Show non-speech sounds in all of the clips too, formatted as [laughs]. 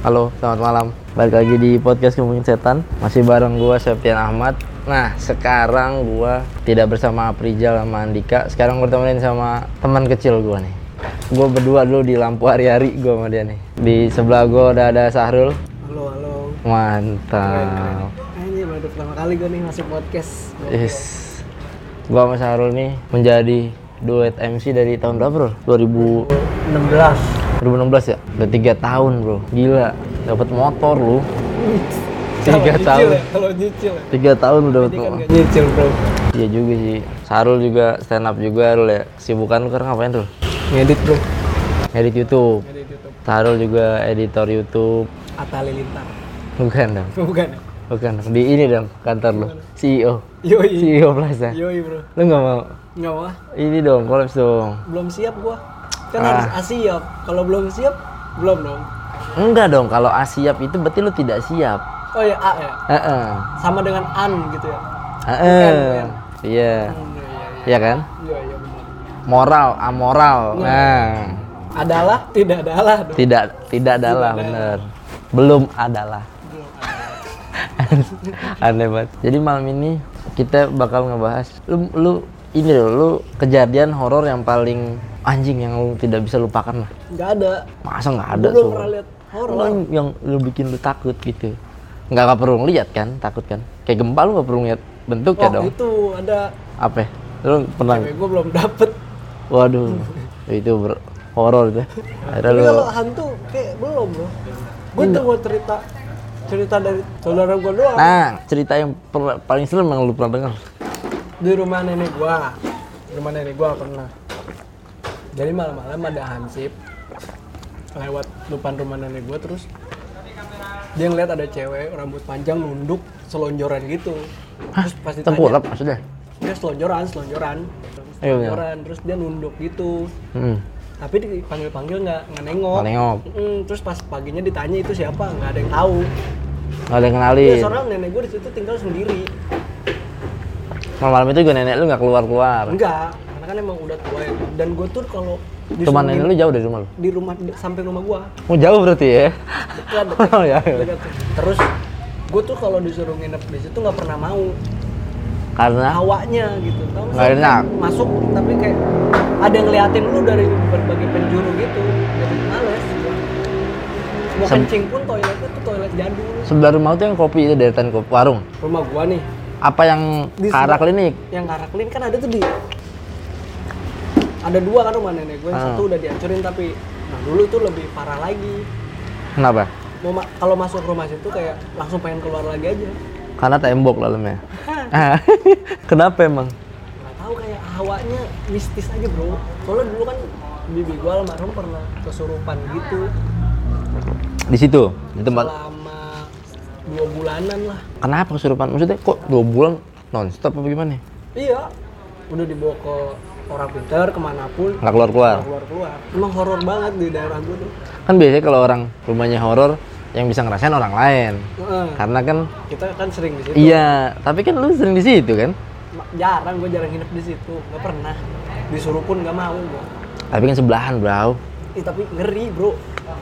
Halo, selamat malam. Balik lagi di podcast Ngomongin Setan. Masih bareng gua Septian Ahmad. Nah, sekarang gua tidak bersama Aprijal sama Andika. Sekarang temenin sama teman kecil gua nih. Gua berdua dulu di lampu hari-hari gua sama dia nih. Di sebelah gua udah ada Sahrul. Halo, halo. Mantap. Ini baru pertama kali gue nih masuk podcast. Yes. Gua sama Sahrul nih menjadi duet MC dari tahun berapa, Bro? 2000 16. 2016 ya? Udah tiga tahun bro, gila. Dapat motor lu. Tiga tahun. ya, kalau nyicil ya. Tiga tahun udah dapat kan motor. nyicil bro. Iya juga sih. Sarul juga stand up juga Rul ya. Sibukan lu sekarang ngapain tuh? Ngedit bro. Edit YouTube. Ngedit YouTube. Sarul juga editor YouTube. Atta Lilintar. Bukan dong. Bukan. Bukan. Di ini dong kantor lu. CEO. Yoi. CEO Plaza. Yoi bro. Lu nggak mau? Nggak wah. Ini dong, kolaps dong. Belum siap gua. Kan Ah. harus asiap. Kalau belum siap, belum dong. Enggak dong, kalau asiap itu berarti lu tidak siap. Oh ya A ya. Heeh. Sama dengan an gitu ya. Bukan. Iya. Hmm, iya, iya. Iya kan? Iya, iya benar. Moral, amoral. Nah. Adalah, tidak adalah dong. Tidak tidak adalah bener. Belum adalah. Belum [laughs] adalah. Aneh banget. Jadi malam ini kita bakal ngebahas lu lu ini loh, lu kejadian horor yang paling anjing yang lu tidak bisa lupakan lah. Nggak ada. Masa nggak ada belum pernah lihat horor. Lu yang lu bikin lu takut gitu. Nggak nggak perlu ngeliat kan, takut kan? Kayak gempa lu nggak perlu ngeliat bentuknya Oh dong. itu ada. Apa? ya? Lu pernah? Gue belum dapet. Waduh, itu ber horor itu. Ada lu. kalau hantu kayak belum bro. Gue tuh mau cerita cerita dari saudara gue doang. Nah, cerita yang paling serem yang lu pernah dengar. Di rumah nenek gua. Di rumah nenek gua pernah. Jadi malam-malam ada hansip lewat depan rumah nenek gua terus dia ngeliat ada cewek rambut panjang nunduk selonjoran gitu. Terus pas ditanya, Tengkurap maksudnya? dia selonjoran, selonjoran. Iya, Selonjoran, terus dia nunduk gitu. Hmm. Tapi dipanggil-panggil nggak nggak nengok. Nggak nengok. Mm, terus pas paginya ditanya itu siapa, nggak ada yang tahu. Nggak ada yang Iya, kenalin. soalnya nenek gue di situ tinggal sendiri. Malam-malam itu juga nenek lu nggak keluar-keluar. Enggak, karena kan emang udah tua ya. Dan gue tuh kalau disuruh nenek lu jauh dari rumah lu? di rumah di samping rumah gua Oh jauh berarti ya? dekat dekat, [laughs] Oh ya. ya. dekat. terus gue tuh kalau disuruh nginep di situ nggak pernah mau Karena hawanya gitu tahu Nggak enak. masuk tapi kayak ada yang ngeliatin lu dari berbagai penjuru gitu jadi males mau Sem- kencing pun toiletnya tuh toilet jadul sebelah rumah itu yang kopi itu deretan kopi warung. rumah gua nih Apa yang Di ke arah klinik? yang karaklin kan ada tuh di ada dua kan rumah nenek gue Ah. satu udah dihancurin tapi nah dulu tuh lebih parah lagi Kenapa? mau ma- kalau masuk rumah situ kayak langsung pengen keluar lagi aja Karena tembok dalamnya. Ah, [laughs] Kenapa emang? nggak tahu kayak hawanya mistis aja bro soalnya dulu kan bibi gua almarhum pernah kesurupan gitu Di situ, di tempat. selama dua bulanan lah Kenapa kesurupan? Maksudnya kok dua bulan nonstop apa gimana? iya udah dibawa ke orang pintar ke mana pun Nggak keluar-keluar. keluar keluar emang horor banget di daerah gua tuh Kan biasanya kalau orang rumahnya horor, yang bisa ngerasain orang lain. Heeh. Karena kan kita kan sering di situ iya, tapi kan lu sering di situ kan? Jarang gue jarang nginep di situ nggak pernah disuruh pun nggak mau gue Tapi kan sebelahan, Bro. Ih, tapi ngeri bro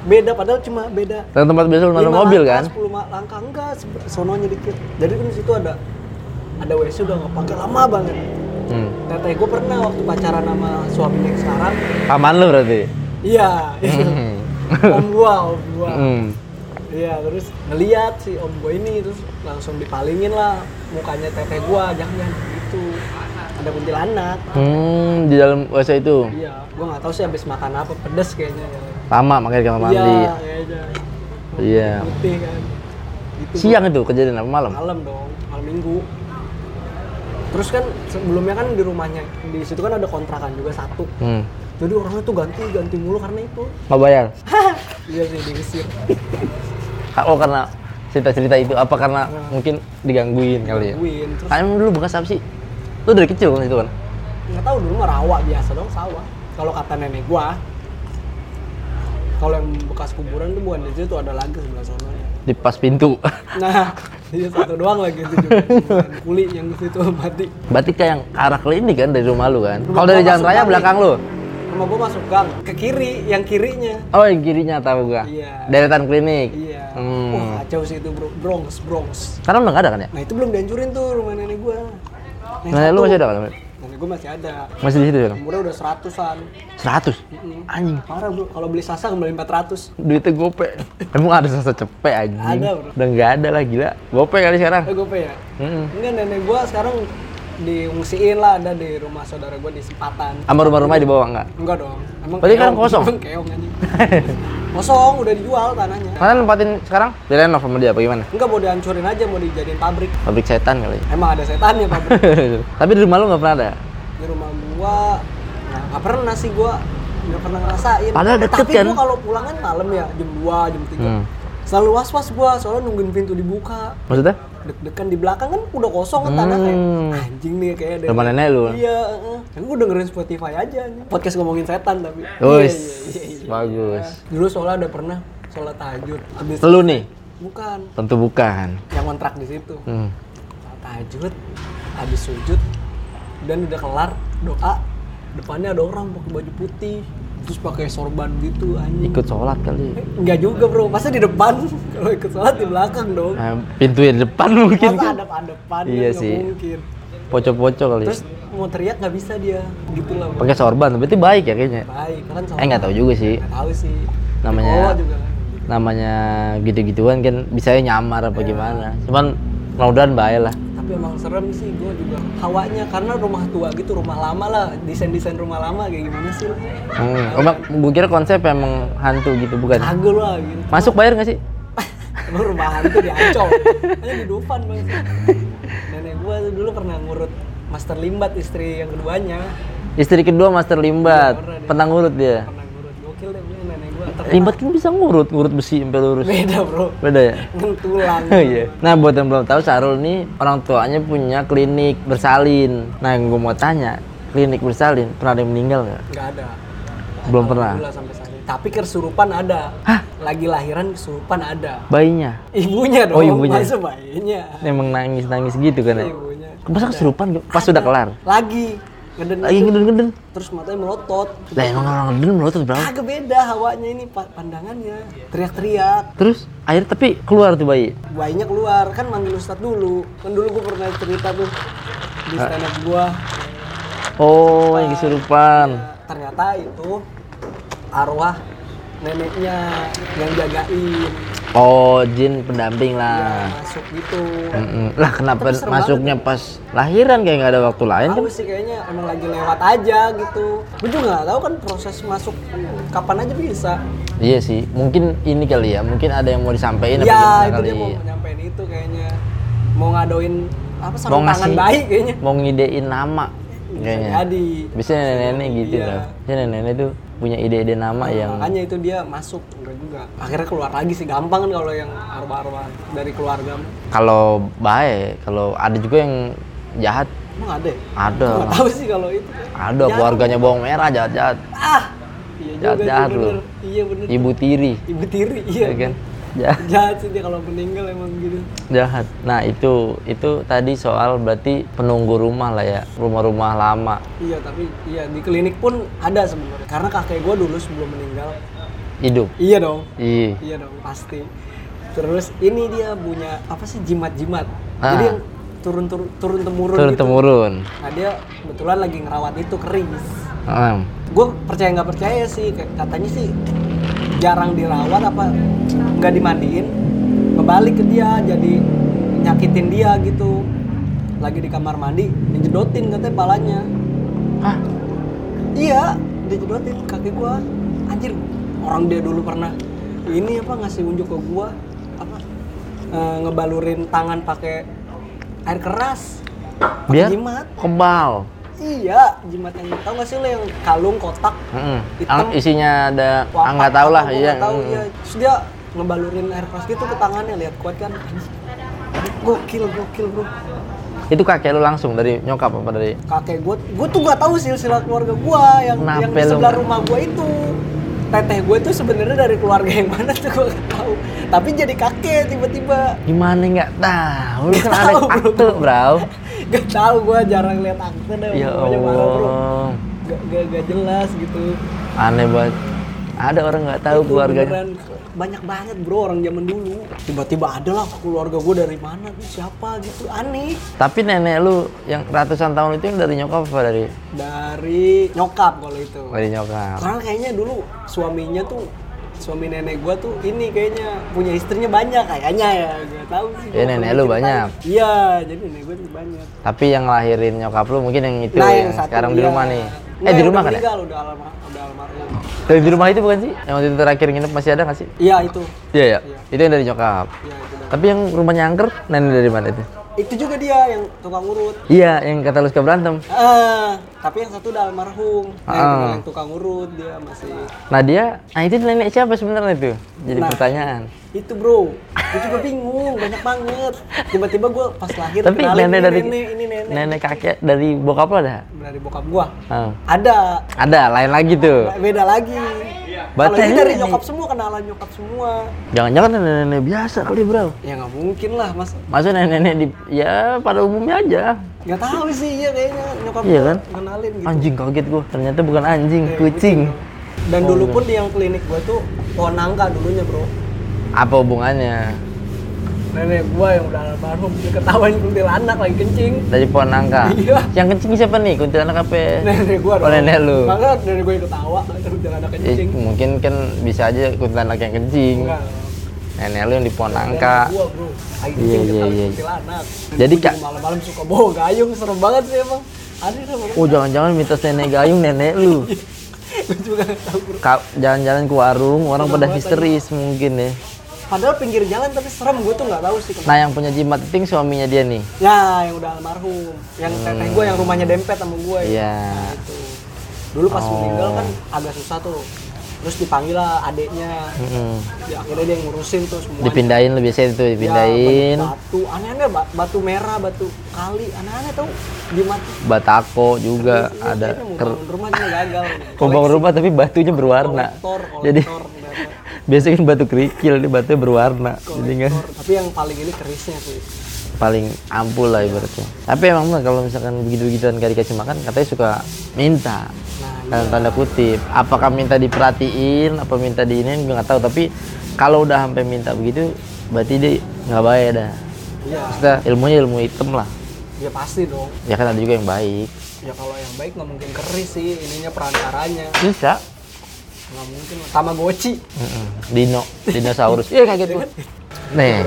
beda padahal cuma beda Dan tempat biasa lu naruh mobil langkah, kan? 10 ma- langkah enggak sononya dikit jadi kan situ ada ada WC udah nggak pakai lama banget Hmm. teteh gue pernah waktu pacaran sama suaminya yang sekarang Paman lu berarti? iya Hmm. om gua om gua Hmm. iya terus ngeliat si om gua ini terus langsung dipalingin lah mukanya teteh gua jangan jangan gitu ada kuntilanak Hmm, di dalam WC itu. iya gua nggak tahu sih habis makan apa pedes kayaknya ya. Lama makanya di kamar mandi. iya Iya. putih kan gitu Siang itu kejadian apa malam? malam dong malam minggu terus kan sebelumnya kan di rumahnya di situ kan ada kontrakan juga satu Hmm. jadi orangnya tuh ganti ganti mulu karena itu Nggak bayar. [laughs] iya sih diusir Oh karena cerita-cerita itu apa karena mungkin digangguin kali ya? Win terus Ah, emang dulu bekas apa sih? Lu dari kecil kan itu kan? nggak tahu dulu mah rawa biasa dong sawah kalau kata nenek gua kalau yang bekas kuburan tuh bukan di situ ada lagi sebelah sana Di pas pintu. nah [laughs] iya satu doang lagi itu juga kuli yang di situ mati Berarti kayak yang arah klinik kan dari rumah lu kan? Kalau dari jalan raya belakang lu? Rumah gua masuk gang ke kiri, yang kirinya. Oh, yang kirinya tahu gua. Iya. Deretan klinik. Iya. Hmm. Wah, kacau sih itu, Bro. Bronx, Bronx. Sekarang udah nggak ada kan ya? Nah, itu belum dihancurin tuh rumah nenek gua. Yang Nenek lu satu. masih ada kan? Gua masih ada. Masih di situ ya? Umurnya udah seratusan. 100. Anjing. Parah, Bro. Kalau beli sasa kembali 400. Duitnya gope. Emang ada sasa cepet anjing? Ada, bro. Udah nggak ada lah gila. Gope kali sekarang. Eh, gope ya? Mm-mm. Enggak, nenek gua sekarang diungsiin lah ada di rumah saudara gua di Sempatan. Sama rumah-rumah di bawah nggak? Enggak dong. Emang Berarti sekarang kosong? Emang keong anjing. [laughs] kosong, udah dijual tanahnya. Kalian nempatin sekarang? Direnov sama dia apa gimana? Enggak mau dihancurin aja, mau dijadiin pabrik. Pabrik setan kali. Emang ada setannya pabrik. [laughs] Tapi di rumah lu nggak pernah ada? di rumah gua nah, nggak pernah sih gua nggak pernah ngerasain. Padahal deket Tapi kan? gua kalau pulang kan malam ya, jam 2, jam 3. Hmm. Selalu was-was gua, soalnya nungguin pintu dibuka. Maksudnya? Deg-degan di belakang kan udah kosong kan tanah kayak Hmm. anjing nih kayak ada. Rumah nenek lu? Iya. Kan gua dengerin Spotify aja nih. Podcast ngomongin setan tapi. Wis, Iya, iya, iya, iya. bagus. Dulu soalnya ada pernah sholat tahajud. Habis Lu nih? bukan Tentu bukan. yang kontrak di situ. Hmm. Sholat tahajud, habis sujud dan udah kelar doa, depannya ada orang pakai baju putih, terus pakai sorban gitu anjing. Ikut sholat kali. Enggak juga bro, masa di depan? [laughs] Kalau ikut sholat di belakang dong. Nah, pintu yang di depan mungkin Masa kan. depan Iya nggak sih. mungkin. Pocok-pocok kali. Terus mau teriak nggak bisa dia, gitu lah. Pakai sorban, berarti baik ya kayaknya. Baik, kan sholat. Eh nggak tahu juga sih. Nggak tahu sih. Namanya- juga kan. Namanya gitu-gituan kan bisa nyamar apa gimana. Cuman mudah-mudahan baik lah. Tapi emang serem sih gue juga hawanya karena rumah tua gitu, rumah lama lah, desain-desain rumah lama kayak gimana sih? Hmm. Oh, gue kira konsep emang hantu gitu bukan? Kagak lah gitu. Masuk bayar nggak sih? [laughs] Emang rumah hantu di Ancol. Hanya di Dufan bang. Nenek tuh dulu pernah ngurut Master Limbat istri yang keduanya. Istri kedua Master Limbat, Iya, pernah dia. pernah ngurut dia. Pernah ngurut gokil deh punya Terkenal. Limbat kan bisa ngurut, ngurut besi sampai lurus. Beda bro. Beda ya? Ngentulang. [laughs] Oh iya. Nah buat yang belum tahu Sarul nih orang tuanya punya klinik bersalin. Nah yang gue mau tanya, klinik bersalin pernah ada yang meninggal nggak? Nggak ada. Belum pernah. Alhamdulillah sampai saat ini. Tapi kesurupan ada. Hah? Lagi lahiran kesurupan ada. Bayinya? Ibunya dong. Oh, ibunya. Masa bayinya. Emang nangis-nangis gitu kan ya? Ibunya. Masa kesurupan pas sudah kelar? Lagi. Ngeden Lagi ngeden-ngeden? Terus matanya melotot. Lah emang orang ngeden melotot berapa? Agak beda hawanya ini pa- pandangannya. Teriak-teriak. Terus akhirnya tapi keluar tuh bayi? Bayinya keluar kan manggil ustadz dulu. Kan dulu gue pernah cerita tuh di stand up gua. Oh yang kesurupan. Ternyata itu arwah neneknya yang jagain Oh jin pendamping ya, lah. masuk gitu. Mm-mm. Lah kenapa Tapi masuknya pas lahiran kayak nggak ada waktu lain kan? Tahu sih kayaknya emang lagi lewat aja gitu. Gue juga nggak tahu kan proses masuk kapan aja bisa. Iya sih, mungkin ini kali ya, mungkin ada yang mau disampaikan apa Iya, gimana itu kali. dia mau nyampein itu kayaknya. Mau ngadoin apa Mau sarung tangan ngasih, bayi kayaknya. mau ngidein nama Bisa kayaknya. jadi. Biasanya nenek-nenek gitu Iya. loh. Biasanya nenek tuh punya ide-ide nama Nah, yang makanya itu dia masuk enggak juga akhirnya keluar lagi sih gampang kan kalau yang arwah-arwah dari keluarga kalau baik, kalau ada juga yang jahat, emang ada ya? ada. nggak tahu sih kalau itu Ada Jahat. keluarganya bawang merah jahat-jahat. ah iya juga Jahat- sih, jahat bener. lu. iya bener Ibu tiri, ibu tiri iya ya kan? Jahat. [laughs] jahat sih dia kalau meninggal emang gitu Jahat. Nah, itu itu tadi soal berarti penunggu rumah lah ya, rumah-rumah lama. iya tapi iya di klinik pun ada sebenarnya karena kakek gue dulu sebelum meninggal Hidup. iya dong Iya. iya dong pasti terus ini dia punya apa sih jimat-jimat Ah. jadi yang turun turun turun temurun Turun gitu temurun. nah dia kebetulan lagi ngerawat itu keris Heeh. gue percaya nggak percaya sih katanya sih jarang dirawat apa nggak dimandiin ngebalik ke dia jadi nyakitin dia gitu lagi di kamar mandi dijedotin katanya palanya Hah? iya dijedotin kaki gua anjir orang dia dulu pernah ini apa ngasih unjuk ke gua apa eh, ngebalurin tangan pakai air keras jimat kebal. Iya jimat yang tahu nggak sih lo yang kalung kotak. Hitam. Ang- Isinya ada Wapak ah, nggak tahu lah, iya. nggak tahu mm. iya. Terus dia ngebalurin air keras gitu ke tangannya lihat kuat kan. Gokil gokil bro. Itu kakek lu langsung dari nyokap apa dari? Kakek gue gue tuh gak tahu silsilah keluarga gue yang Kenapa yang di sebelah nggak- rumah gue itu. Teteh gue tuh sebenarnya dari keluarga yang mana tuh gue gak tahu. Tapi jadi kakek tiba-tiba. Gimana nggak tahu. Lu kan ada akte bro gak tahu gue jarang lihat akte deh ya pokoknya marah bro. Allah. Gak, gak, gak jelas gitu. Aneh banget. Ada orang nggak tahu Itu keluarganya. beneran banyak banget bro orang zaman dulu. Tiba-tiba ada lah keluarga gue dari mana tuh siapa gitu aneh. Tapi nenek lu yang ratusan tahun itu yang dari nyokap apa dari? Dari nyokap kalau itu. Dari nyokap? karena kayaknya dulu suaminya tuh suami nenek gua tuh ini kayaknya punya istrinya banyak kayaknya ya gak tahu sih Ya, gua nenek lu banyak. iya jadi nenek gua tuh banyak Tapi yang ngelahirin nyokap lu mungkin yang itu nah yang, yang satu sekarang di iya. rumah nih. Nggak, eh di yang rumah kan ya? udah alma udah almarhum Dari di rumah itu bukan sih? Yang waktu itu terakhir nginep masih ada nggak sih? iya itu Iya ya. Itu yang dari nyokap. iya itu dah. Tapi yang rumahnya angker nenek dari mana itu? Itu juga dia yang tukang urut Iya, yang kata lu suka berantem. ah tapi yang satu udah almarhum nah Ah. yang tukang urut dia masih Nah dia, nah itu nenek siapa sebenarnya itu? Jadi Nah. pertanyaan. itu bro gue juga bingung banyak banget tiba-tiba gue pas lahir Tapi kenalin, nenek ini dari nenek ini nenek nenek kakek dari bokap lo ada? dari bokap gua Ah. ada Ada, lain lagi tuh. beda lagi kalau Berarti ini dari nyokap semua kenalan nyokap semua Jangan-jangan nenek-nenek biasa kali bro. ya nggak mungkin lah mas Masa nenek-nenek di, ya pada umumnya aja. nggak tahu sih iya kayaknya nyokap Iya kan? kenalin gitu Anjing kaget gua. Ternyata bukan anjing, Kayak kucing. dan dulu pun di yang klinik gua tuh pohon nangka dulunya bro Apa hubungannya? Nenek gua yang udah almarhum dia ketawain kuntilanak lagi kencing Dari pohon nangka. Iya. Yang kencing siapa nih? Kuntilanak apa? nenek gua Oh, nenek lu. maka nenek gua yang ketawa kuntilanak Eh, kencing mungkin kan bisa aja kuntilanak yang kencing. enggak Nenek lu yang di pohon nangka. Iya, iya, iya. Jadi, Kak- malam-malam suka bawa gayung serem banget sih emang aneh Oh jangan-jangan mitos nenek gayung nenek lu. [laughs] gue juga Jalan-jalan ke warung orang pada histeris mungkin ya. Padahal pinggir jalan tapi serem gue tuh nggak tahu sih kenapa Nah yang punya jimat yang suaminya dia nih. ya yang udah almarhum yang teteh gue yang rumahnya dempet sama gue Iya. itu dulu pas Oh. meninggal kan agak susah tuh terus dipanggil lah adeknya Mm-mm. ya, akhirnya dia yang ngurusin tuh semua Dipindahin lebih biasa itu dipindahin. batu aneh-aneh ba- batu merah batu kali aneh-aneh tau jimat Batako juga Iya, ada. mau Ker- bangun rumah gagal Mau bangun rumah tapi batunya berwarna. kolektor Jadi kolektor ternyata. Biasanya kan batu kerikil, ini batunya berwarna. Jadi nggak tapi yang paling ini kerisnya sih paling ampul lah ibaratnya. Tapi emang kalau misalkan begitu-begituan gak dikasih makan, katanya suka minta. nah Dalam tanda kutip. Apakah minta diperhatiin, apa minta diinin, gue nggak tahu. Tapi kalau udah sampai minta begitu, berarti dia nggak baik dah. iya Maksudnya ilmunya ilmu hitam lah. ya pasti dong Ya kan ada juga yang baik. ya kalau yang baik nggak mungkin keris sih ininya perantaranya Bisa. Nggak mungkin lah tamagotchi Mm-mm. Dino, dinosaurus. [laughs] Iya kaget gue. Nih,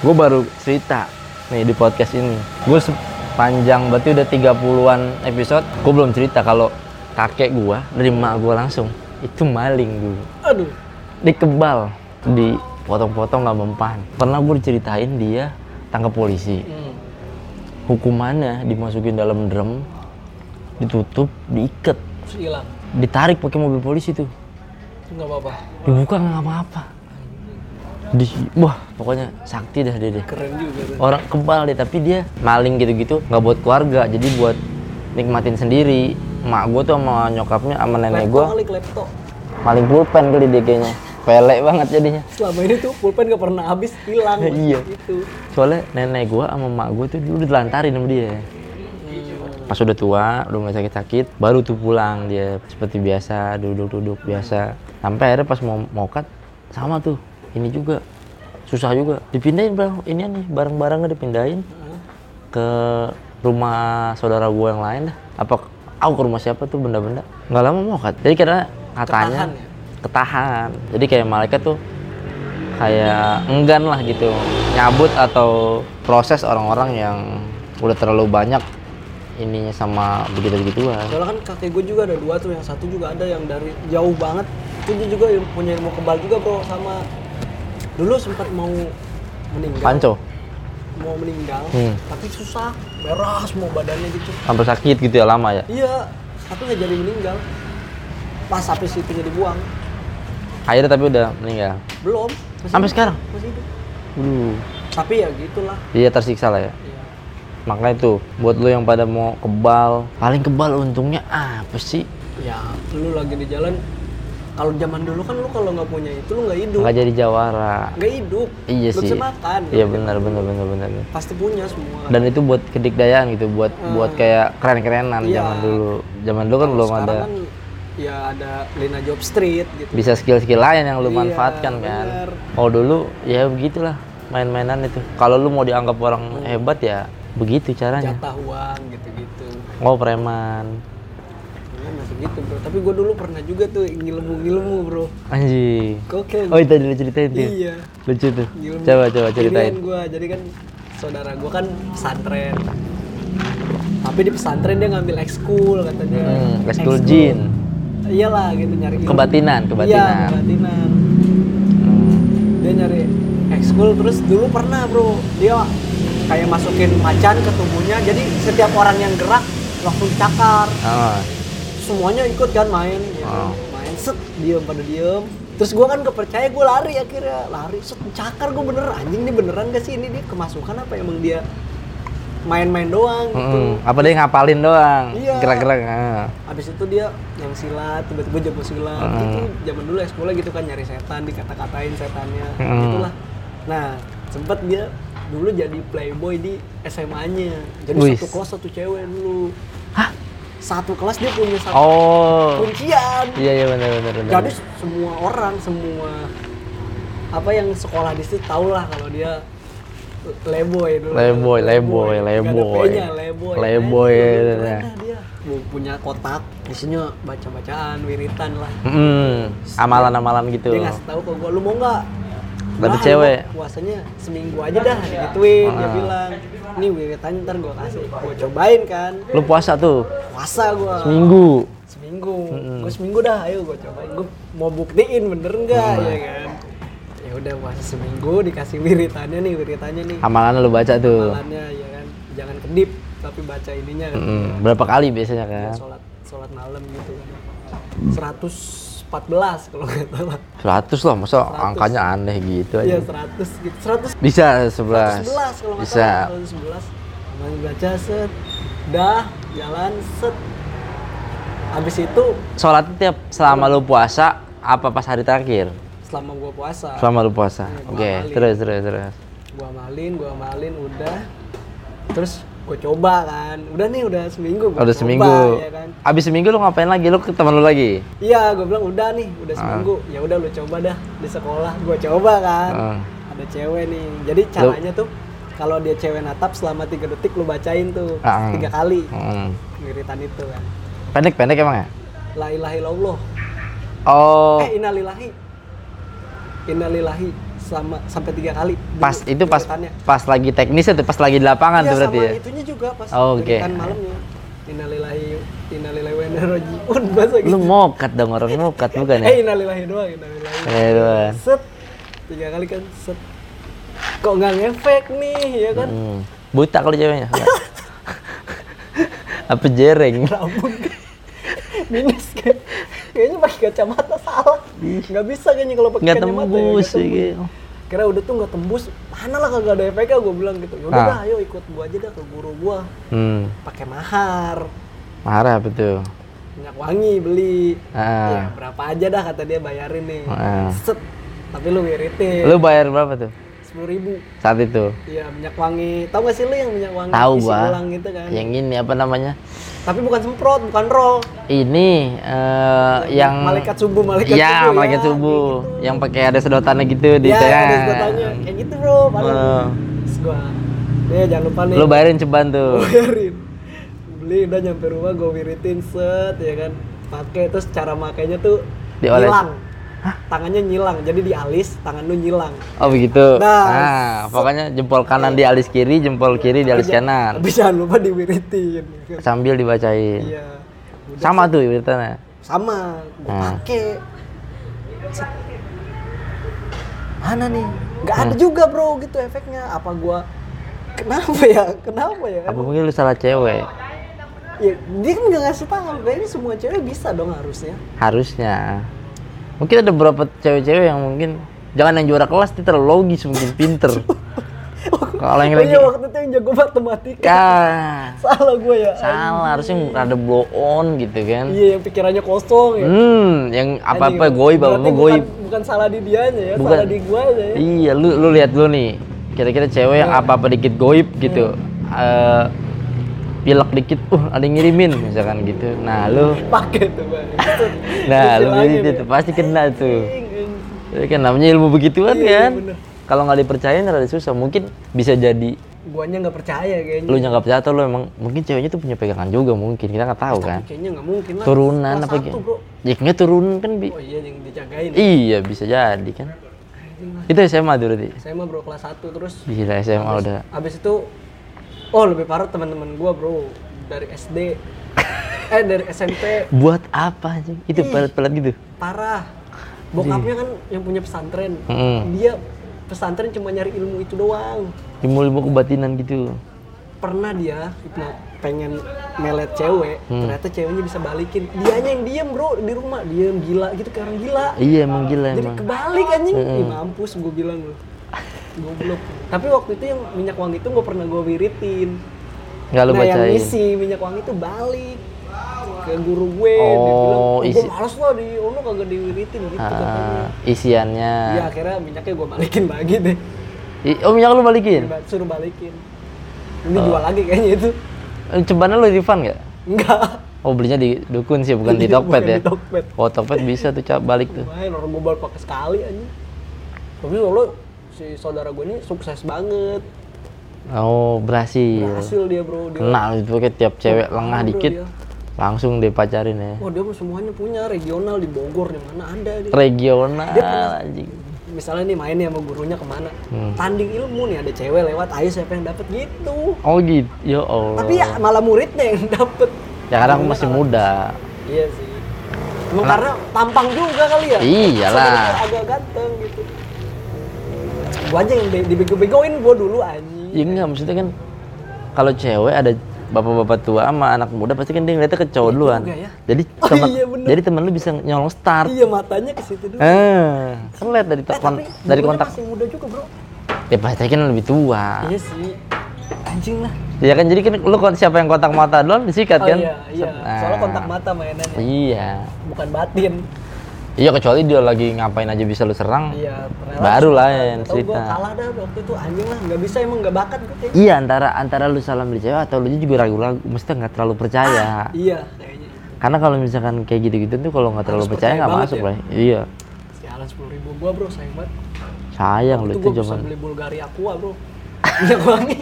gue baru cerita nih di podcast ini. Gue sepanjang berarti udah 30-an episode, gue belum cerita kalau kakek gue dari emak gue langsung itu maling dulu. aduh Dikebal, dipotong-potong nggak mempan. Pernah gue diceritain dia tangkap polisi. hmm. Hukumannya dimasukin dalam drum, ditutup, diikat, hilang ditarik pakai mobil polisi tuh. Nggak apa-apa. Dibuka nggak apa-apa. Di wah pokoknya sakti dah dia deh keren juga tuh. Orang kebal deh tapi dia maling gitu-gitu nggak buat keluarga. Jadi buat nikmatin sendiri. Mak gue tuh sama nyokapnya sama nenek gue maling pulpen kali dia kayaknya. Pelek banget jadinya. Selama ini tuh pulpen nggak pernah habis hilang [laughs] Iya. gitu. Soalnya nenek gue sama mak gue tuh dulu ditelantarin sama dia. Pas udah tua udah mulai sakit-sakit baru tuh pulang dia seperti biasa duduk-duduk biasa sampai akhirnya pas mau mau cut sama tuh ini juga. Susah juga. Dipindahin bro. Ini nih barang-barangnya dipindahin ke rumah saudara gue yang lain dah. Apa aku ke rumah siapa tuh benda-benda? Nggak lama mau cut. Jadi karena katanya Ketahan ya? ketahan. Jadi kayak malaikat tuh kayak enggan lah gitu. Nyabut atau proses orang-orang yang udah terlalu banyak ininya sama begitu-begituan. Soalnya kan kakek gue juga ada dua tuh yang satu juga ada yang dari jauh banget. Itu dia juga yang punya ilmu kebal juga bro sama dulu sempat mau meninggal. Panco? Mau meninggal Hmm. tapi susah merah semua badannya gitu. Sampai sakit gitu ya lama ya? Iya tapi nggak jadi meninggal. Pas habis itunya dibuang akhirnya tapi udah meninggal? Belum. Sampai hidup, sekarang? Masih hidup. Waduh. tapi ya gitulah. Dia tersiksa lah ya? Iya. Makanya tuh buat lo yang pada mau kebal. Paling kebal untungnya apa sih? Ya lu lagi di jalan kalau zaman dulu kan lu kalau nggak punya itu lu nggak hidup. Nggak jadi jawara. Nggak hidup iya Nggak sih. bisa makan. Iya benar benar benar benar pasti punya semua. Dan itu buat kedikdayaan gitu buat buat kayak keren-kerenan Iya. zaman dulu. Zaman dulu kan belum sekarang ada kan ya ada Lina Job Street gitu. Bisa skill-skill lain yang lu Iya, manfaatkan kan. kalau dulu ya begitulah main-mainan itu. Kalau lu mau dianggap orang hebat ya begitu caranya. Jatah uang gitu-gitu. Oh preman. Ya, masih gitu bro. Tapi gue dulu pernah juga tuh ngilmu-ngilmu bro. Anjing. Oke. oh itu tadi lu ceritain tuh? Iya. lucu tuh. Ngilmu. coba coba ceritain. gue jadi kan saudara gue kan pesantren. Tapi di pesantren dia ngambil ekskul katanya hmm, ekskul. jin. Iyalah gitu nyari ilmu. kebatinan iya kebatinan. kebatinan. Hmm. dia nyari ekskul terus dulu pernah bro. Dia kayak masukin macan ke tubuhnya jadi setiap orang yang gerak langsung cakar Oh, semuanya ikut kan main ya? Oh. main set diem pada diem terus gua kan kepercaya gue lari akhirnya lari set cakar gue bener anjing ini beneran gak sih ini dia kemasukan apa emang dia main-main doang gitu mm, apa dia ngapalin doang Iya. gerak-gerak ah. Habis itu dia yang silat, tiba-tiba jago silat. Hmm. Itu zaman dulu sekolah gitu kan nyari setan, dikata-katain setannya. Hmm. Gitulah. Nah, sempet dia dulu jadi playboy di SMA-nya. Jadi Wih. satu kelas satu cewek dulu. Hah? Satu kelas dia punya satu oh kuncian. iya iya benar benar benar Jadi semua orang, semua apa yang sekolah di situ tau lah kalau dia leboy dulu. Ya. keren dah dia. Bu- punya kotak, isinya baca-bacaan, wiritan lah. Mm, amalan-amalan gitu Dia ngasih tahu ke gua, lu mau nggak? Ada cewek. Puasanya seminggu aja dah, digituin. Dia Ah. bilang, nih wiritannya ntar gua kasih. Gua cobain kan, lu puasa tuh? Puasa gua. seminggu? Seminggu. Gue seminggu dah ayo gue cobain. Gue mau buktiin bener nggak? Ya kan? Ya udah puasa seminggu dikasih wiritannya nih wiritannya nih. Amalan lu baca tuh. Amalannya ya kan? Jangan kedip tapi baca ininya kan. Mm, berapa kali biasanya Ya, kan? Sholat sholat malam gitu kan 114 kalau nggak salah. 100 lah masa angkanya aneh gitu iya aja 100 gitu. 100 bisa 11 111 kalau nggak bisa. salah 111 Emang baca set. Dah jalan set. Habis itu sholat tiap selama lu puasa apa pas hari terakhir? selama gua puasa. Selama lu puasa. Iya, oke amalin. terus terus terus. Gua amalin gua amalin udah. Terus gua coba kan. Udah nih udah seminggu gua udah coba, seminggu. ya kan. Abis seminggu lu ngapain lagi? Lu ke teman lu lagi? Iya gua bilang udah nih Ah. udah seminggu. Ya udah lu coba dah. Di sekolah gua coba kan. Ah. ada cewek nih. Jadi caranya tuh kalau dia cewek natap selama tiga detik lu bacain tuh. Ah. tiga kali. Hmm. wiritan itu kan. Pendek pendek emang ya? La ilaha illallah. Oh. Eh innalillahi. Innalillahi sama sampai tiga kali dulu pas itu pas wiritannya. pas lagi teknis itu pas lagi di lapangan Iya, tuh berarti sama ya? itunya juga pas Oh, oke. wiritan malamnya. Innalillahi innalillahi wa inna ilaihi raji'un. [laughs] Bahasa gitu lu mokat dong orang mokat bukan ya? Eh innalillahi doang innalillahi. Eh, doang. set. Tiga kali kan set. Kok nggak ngefek nih ya kan? Hmm. buta kalau ceweknya. [laughs] Apa jereng rambut minus kan kayaknya pakai kacamata salah. Nggak bisa kayaknya kalau pakai kacamata ya, tembus nggak tembus. gitu. Kira udah tuh nggak tembus mana lah kagak ada efeknya gue bilang gitu. Yaudah Ah. dah ayo ikut gua aja dah ke guru gua. Hmm. Pakai mahar. Marah apa tuh? Minyak wangi beli. Ah. ya berapa aja dah kata dia bayarin nih. Ah. set. Tapi lu wiritin lu bayar berapa tuh? Sepuluh ribu. Saat itu? Iya minyak wangi. Tahu gak sih lu yang minyak wangi tahu gua. ulang gitu kan? Yang ini apa namanya tapi bukan semprot bukan roll. Ini eh, yang malaikat subuh malaikat ya subuh malaikat ya, subuh. Gitu. yang pakai ada sedotannya gitu di ya, tengah. ada sedotannya. kayak gitu bro paling. Oh. Terus gua nih jangan lupa nih. Lu bayarin ceban tuh. [laughs] Bayarin. Beli udah nyampe rumah gue wiritin set ya kan. Pakai terus cara makainya tuh Dioles. Tangannya nyilang jadi di alis tangan lu nyilang. Oh begitu. Nah, nah pokoknya jempol kanan di alis kiri jempol kiri di alis kanan. tapi jangan lupa diwiritin. Sambil dibacain. Iya. Udah sama tuh wiritannya? Sama. Gue Hmm. pakai Set. mana nih? Nggak Hmm. ada juga bro gitu efeknya. Apa gua kenapa ya? Kenapa ya? Apa mungkin lu salah cewek? Ya dia kan nggak ngasih tahu kayaknya semua cewek bisa dong harusnya. Harusnya mungkin ada beberapa cewek-cewek yang mungkin jangan yang juara kelas dia terlalu logis mungkin pinter [laughs] kalau yang lagi waktu itu yang jago matematika. Kah, [laughs] Salah gue ya. salah harusnya rada blow on gitu kan. Iya, yang pikirannya kosong ya. Hmm, yang apa-apa Anjing, goib, apa-apa bukan- goib. Bukan salah di dianya ya, Bukan. salah di gua aja ya. Iya, lu lu lihat lu nih. Kira-kira cewek yang apa-apa dikit goib gitu. Eh pilek dikit, uh ada yang ngirimin misalkan gitu. Nah, lu Pakai tuh, [laughs] nah lu itu nih. tuh pasti kena tuh. Anjing. Itu kan namanya ilmu begituan Iya, kan. Kalau nggak dipercayain rada susah. Mungkin bisa jadi Guanya nggak percaya kayaknya. lu nggak percaya atau lu emang mungkin ceweknya tuh punya pegangan juga mungkin kita nggak tahu kan. Kayaknya nggak mungkin lah. Turunan apa gitu. Ya nggak turunan kan bi. Oh iya yang dijagain. Iya bisa jadi kan. Itu SMA dulu. Saya mah bro kelas 1 terus Gila SMA udah. Abis itu, oh lebih parah teman-teman gua bro dari SD, eh dari SMP [laughs] Buat apa aja? Itu pelat-pelat gitu. parah. Bokapnya kan yang punya pesantren, Mm-mm. dia pesantren cuma nyari ilmu itu doang. Ilmu-ilmu kebatinan gitu. Pernah dia hipno- pengen melet cewek, Hmm. ternyata ceweknya bisa balikin. Dianya yang diem bro di rumah, diem gila gitu kayak orang gila. Iya emang gila Jadi emang. kebalik anjing, Ih, mampus gue bilang lu. Goblok. Tapi waktu itu yang minyak wangi itu gue pernah gue wiritin. Nggak lu nah yang bacain. ngisi minyak wangi itu balik ke guru gue dia Oh, bilang oh, gue isi- males lah di ono kagak diwiritin gitu katanya Ah, isiannya. ya akhirnya minyaknya gue balikin lagi deh I- Oh minyak lu balikin? Ba- suruh balikin ini jual lagi kayaknya itu Eh, Cebannya lu refund nggak? enggak Oh belinya di dukun sih bukan di Iya, Tokped ya? di Tokped. Oh Tokped bisa tuh cap balik tuh. main orang gue pakai sekali aja tapi lo si saudara gue ini sukses banget Oh berhasil. berhasil dia bro dia Kena itu kayak tiap cewek lengah bro, dikit dia. langsung dipacarin ya. wah dia mah semuanya punya regional di Bogor di mana ada dia Regional Dia pernah- anjing. misalnya nih main nih sama gurunya ke mana Hmm. tanding ilmu nih ada cewek lewat ayo siapa yang dapet gitu Oh gitu. Ya Allah. tapi ya malah muridnya yang [laughs] dapet Ya karena aku masih muda. iya sih Emang karena tampang juga kali ya Iyalah. Agak ganteng gitu gua aja yang be- dibego-begoin gua dulu anjing Ya enggak maksudnya kan kalau cewek ada bapak-bapak tua sama anak muda pasti kan dia ngeliatnya ke cowok duluan. juga ya. Jadi [laughs] Oh, teman iya, bener. jadi teman lu bisa nyolong start. iya matanya ke situ dulu Eh, kan lihat dari eh, tapi dari gurunya kontak. masih muda juga bro Ya pasti kan lebih tua. iya sih anjing lah Ya kan jadi kan lu kon- siapa yang kontak mata doang disikat oh kan? iya iya Nah, soalnya kontak mata mainannya Iya. bukan batin Iya kecuali dia lagi ngapain aja bisa lu serang. Iya, Baru lah yang cerita. Gua kalah dah waktu itu anjing lah, nggak bisa emang nggak bakat gue kayaknya. Iya antara antara lu salam di cewek atau lu juga ragu-ragu, mesti nggak terlalu percaya. Iya, kayaknya. Karena kalau misalkan kayak gitu-gitu tuh kalau nggak terlalu Harus percaya nggak masuk ya? lah. Iya. Sialan sepuluh ribu gua bro, sayang banget. Sayang lu itu itu bisa zaman beli Bulgari Aqua bro. Minyak wangi,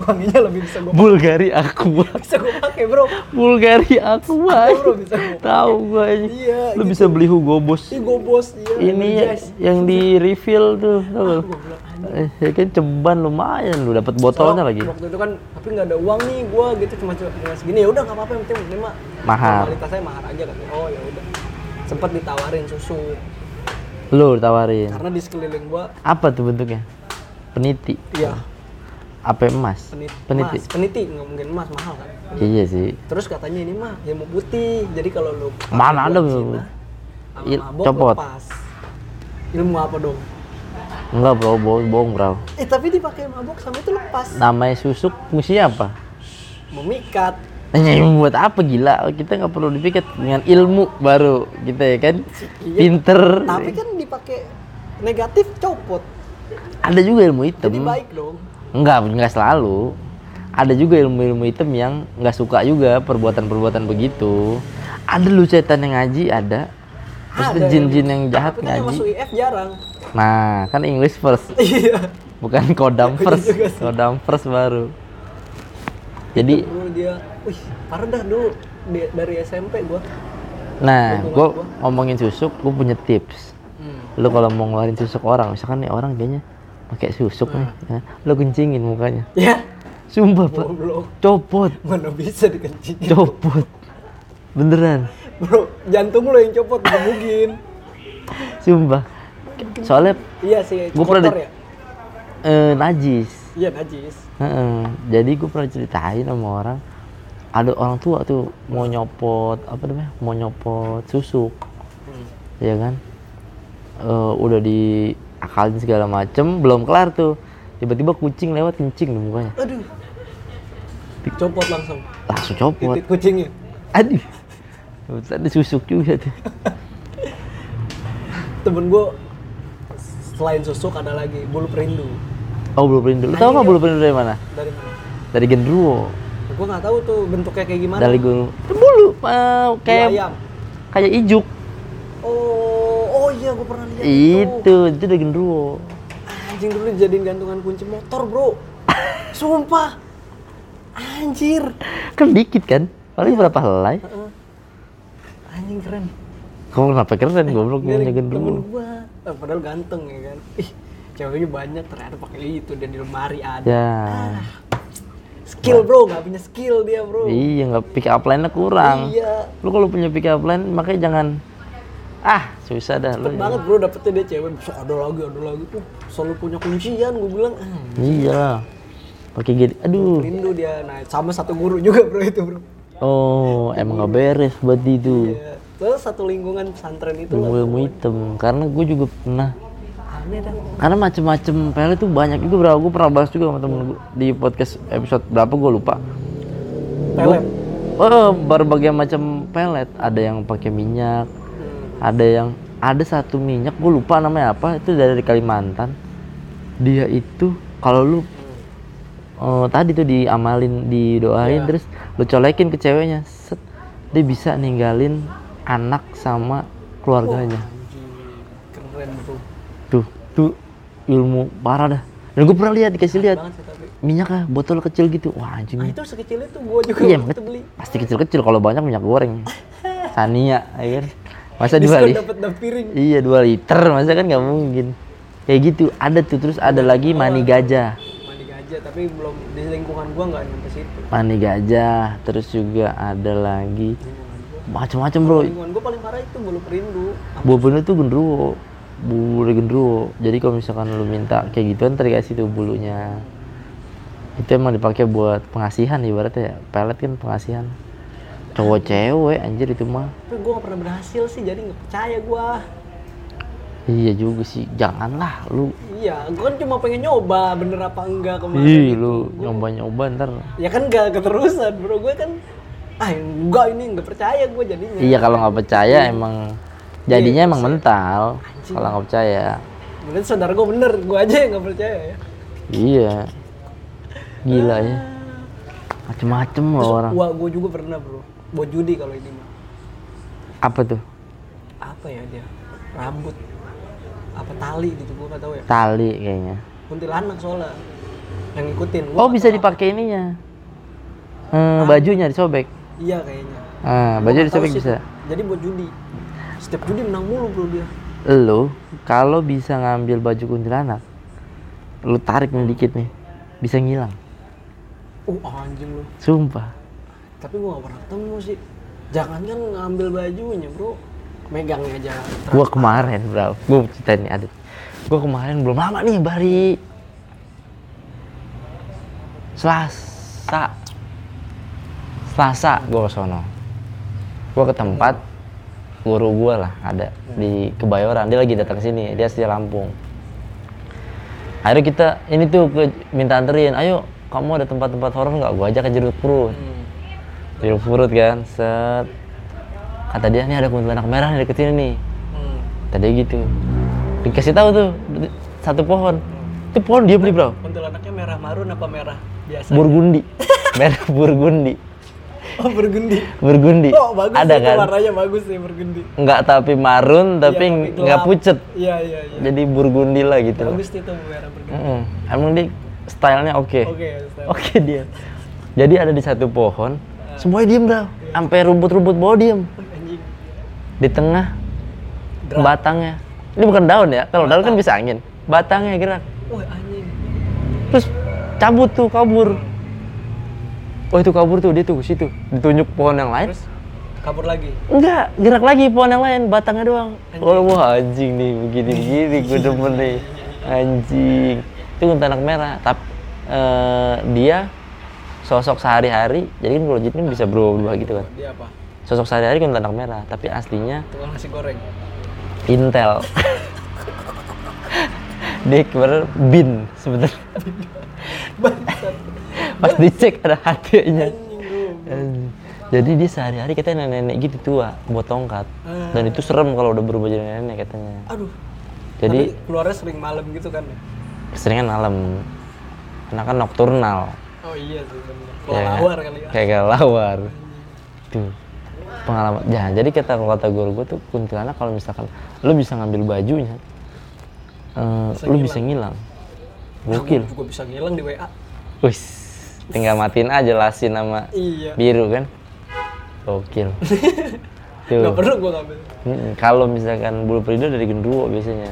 wanginya lebih bisa gua Bulgari Aqua. bisa gua pakai bro. Bulgari Aqua. Ada, bro, bisa pakai. Tahu ini. Iya, Lu gitu. bisa beli Hugo Boss. Ih gua bos, iya. Ini ya, yang di refill tuh, tahu lu? Gua bilang, anjing. Eh, ya kan ceban lumayan lu dapat botolnya Soalnya lagi. Waktu itu kan, tapi nggak ada uang nih gua gitu cuma cuma segini ya udah nggak apa-apa yang penting ini mah Mahar. Formalitas saya mahar aja kan. Oh ya udah. Sempet ditawarin susu Lu tawarin. karena di sekeliling gua Apa tuh bentuknya? Peniti. Iya, Apa emas? peniti. Peniti. Emas, peniti nggak mungkin emas mahal kan. Iya sih. Terus katanya ini mah ilmu putih. Jadi kalau lu Mana ada sama Il- copot. lepas. Ilmu apa dong? Enggak bro, bohong, bohong bro. Eh tapi dipakai mabok sama itu lepas. Namanya susuk fungsinya apa? Memikat. Nanya ilmu buat apa gila? Kita nggak perlu dipikir dengan ilmu baru kita ya kan. Iya. Pinter. Tapi kan dipakai negatif copot. Ada juga ilmu hitam. Jadi baik dong. Enggak, enggak selalu. Ada juga ilmu-ilmu hitam yang nggak suka juga perbuatan-perbuatan begitu. Ada lu setan yang ngaji, ada. Terus jin-jin yang jahat Tapi yang ngaji. masuk IF jarang. Nah, kan English first, [laughs] Iya. bukan kodam Iya first. Kodam first baru. Jadi, Dulu dia, wih parah dah dulu dari SMP gua. nah, gue gua. ngomongin susuk, gue punya tips. Hmm. Lu kalau mau ngeluarin susuk orang, misalkan nih orang kayaknya pakai susuk nih, Hmm. ya, lu kencingin mukanya. Ya, Sumpah, Pak. Copot, Mana bisa dikencingin. copot. Beneran. Bro, jantung lo yang copot gebukin. Sumpah. Soalnya Iya sih, Gua pernah di- ya. eh, najis. Iya najis. Heeh. Jadi gue pernah ceritain sama orang, ada orang tua tuh mau nyopot apa namanya, mau nyopot susuk, Hmm. ya kan? Eh, udah diakalin segala macem, belum kelar tuh. tiba-tiba kucing lewat kencing di mukanya Aduh. Copot langsung. langsung copot Titit kucingnya. aduh ada susuk juga tuh Temen gue selain susuk ada lagi bulu perindu. oh bulu perindu lu tau nggak bulu perindu dari mana Dari mana? dari genderuwo Gue nggak tahu tuh bentuknya kayak gimana. dari gue bulu Bulu kayak ayam. kayak ijuk oh iya gue pernah lihat itu itu dari genderuwo Anjing dulu dijadiin gantungan kunci motor, Bro. [laughs] Sumpah. Anjir. kan dikit kan paling berapa helai. Anjing keren. kok kenapa keren goblok Ini punya genderuwo gua. Eh, padahal ganteng ya kan. Ih, ceweknya banyak ternyata pakai itu dan di lemari ada. ya Skill, Bro, nggak punya skill dia, Bro. iya nggak pick up line-nya kurang Iya. lu kalau punya pick up line makanya jangan ah susah dah lu Cepet banget, Bro, dapetnya dia cewek. Besok ada lagi, ada lagi. Uh, selalu punya kuncian, gue bilang. Ah, iya pakai gini aduh rindu dia. Nah, sama satu guru juga, Bro, itu, Bro. oh emang nggak beres buat itu Iya. Terus satu lingkungan pesantren itu ilmu ilmu hitam karena gue juga pernah Aneh dah. karena macem-macem pelet tuh banyak juga bro gue pernah bahas juga sama temen gue di podcast episode berapa gue lupa Pelet. oh berbagai macam pelet ada yang pakai minyak ada yang ada satu minyak gue lupa namanya apa itu dari Kalimantan. Dia itu kalau lu eh, tadi tuh diamalin didoain terus lu colekin ke ceweknya set dia bisa ninggalin anak sama keluarganya. Anjing, keren, Bro. tuh tuh ilmu parah dah. Dan gue pernah lihat dikasih lihat minyak ah botol kecil gitu. Wah anjing. Nah, itu sekecil itu gua juga iya beli. pasti kecil-kecil kalau banyak minyak goreng. [laughs] Sania ya kan masa dua liter dapat dapat piring. iya dua liter masa kan nggak mungkin. Kayak gitu ada tuh terus ada lagi mani gajah. Mandi gajah, tapi belum di lingkungan gua nggak nyampe situ. mani gajah terus juga ada lagi. Macam-macam bro. Lingkungan gua paling parah itu bulu perindu. buah bener tuh gendruwo. Bulu gendruwo. Jadi kalau misalkan lu minta kayak gituan ntar dikasih tuh bulunya. Itu emang dipakai buat pengasihan ibaratnya ya. Pelet kan pengasihan cowok cewek anjir itu mah Tapi gua nggak pernah berhasil sih, jadi nggak percaya gua. iya juga sih janganlah lu Iya, gua kan cuma pengen nyoba bener apa enggak kemarin. ih lu nyoba-nyoba ntar Ya kan nggak keterusan, bro. Gue kan ah enggak ini nggak percaya gue jadinya. iya kalau nggak percaya emang jadinya Iya, emang mental kalau nggak percaya Berarti saudara gue bener, gue aja yang nggak percaya ya. iya gila ya macem-macem loh orang Wah, gue juga pernah bro. Buat judi kalau ini mah. apa tuh Apa ya dia? Rambut. Apa tali gitu, gue nggak tahu ya. tali kayaknya Kuntilanak soalnya. Yang ngikutin. Gua Oh bisa dipakai ininya. Hmm, bajunya disobek. Iya kayaknya. Ah, Gua baju disobek bisa. Jadi buat judi. Setiap judi menang mulu bro dia. Lu kalau bisa ngambil baju kuntilanak, lu tarik nih dikit nih, bisa ngilang. Uh anjing lu. Sumpah. Tapi gue gak pernah ketemu sih. Jangan kan ngambil bajunya bro. Megangnya aja. Gua kemarin, bro. Gua cerita nih ada. Gua kemarin belum lama nih bari Selasa. Selasa gua ke sono. Gua ke tempat guru gua lah ada di Kebayoran. Dia lagi datang ke sini, dia asli Lampung. Akhirnya kita ini tuh ke, minta anterin, ayo kamu ada tempat-tempat horor nggak? Gua ajak ke Jeruk Purut. Hmm. Jeruk Purut kan, set. Kata dia nih ada kuntilanak merah nih deket sini nih. Hmm. Tadi gitu. Dikasih tahu tuh satu pohon. Itu pohon dia beli, Bro. Kuntilanaknya merah marun apa merah biasa? Burgundi. [laughs] Merah burgundi. Oh burgundi. Burgundi. Oh bagus Ada kan? warnanya bagus sih burgundi. Enggak tapi marun tapi Iya, nggak gelap. pucet. Iya iya iya. Jadi burgundi lah gitu. Bagus itu merah burgundi. Mm-mm. Emang dia stylenya oke. Oke. Ustaz. Oke dia. Jadi ada di satu pohon, semuanya diem, Bro. Sampai rumput-rumput bawah diem. Anjing. Di tengah Gerak. batangnya. Ini bukan daun ya. Kalau daun kan bisa angin. Batangnya gerak. Anjing. terus cabut tuh kabur oh itu kabur tuh dia tuh ke situ ditunjuk pohon yang lain Terus kabur lagi. enggak gerak lagi pohon yang lain batangnya doang oh wah anjing nih begini begini gue demen nih [laughs] anjing itu kuntilanak merah tapi dia sosok sehari-hari jadi kan jin kan bisa berubah gitu kan Dia apa? sosok sehari-hari kuntilanak merah tapi aslinya Tukang nasi goreng. Intel dia kemarin bin sebenarnya Bangsat. pas dicek ada bro. jadi dia sehari-hari katanya nenek-nenek gitu tua buat tongkat dan itu serem kalau udah berubah jadi nenek katanya Aduh. Jadi- Tapi keluarnya sering malam gitu kan ya? seringan malam karena kan nokturnal Oh iya sih bener. Ya, Kelawar kali ya. kayak kelawar tuh pengalaman ya jadi kata kata guru gue tuh kuntilanak kalau misalkan lu bisa ngambil bajunya eh, Bisa lu ngilang. bisa ngilang gokil juga bisa ngilang di WA. wis tinggal matiin aja lasin sama Iya. biru kan gokil [laughs] tuh Gak perlu gua ngambil. Mm, kalau misalkan bulu perindo dari genderuwo biasanya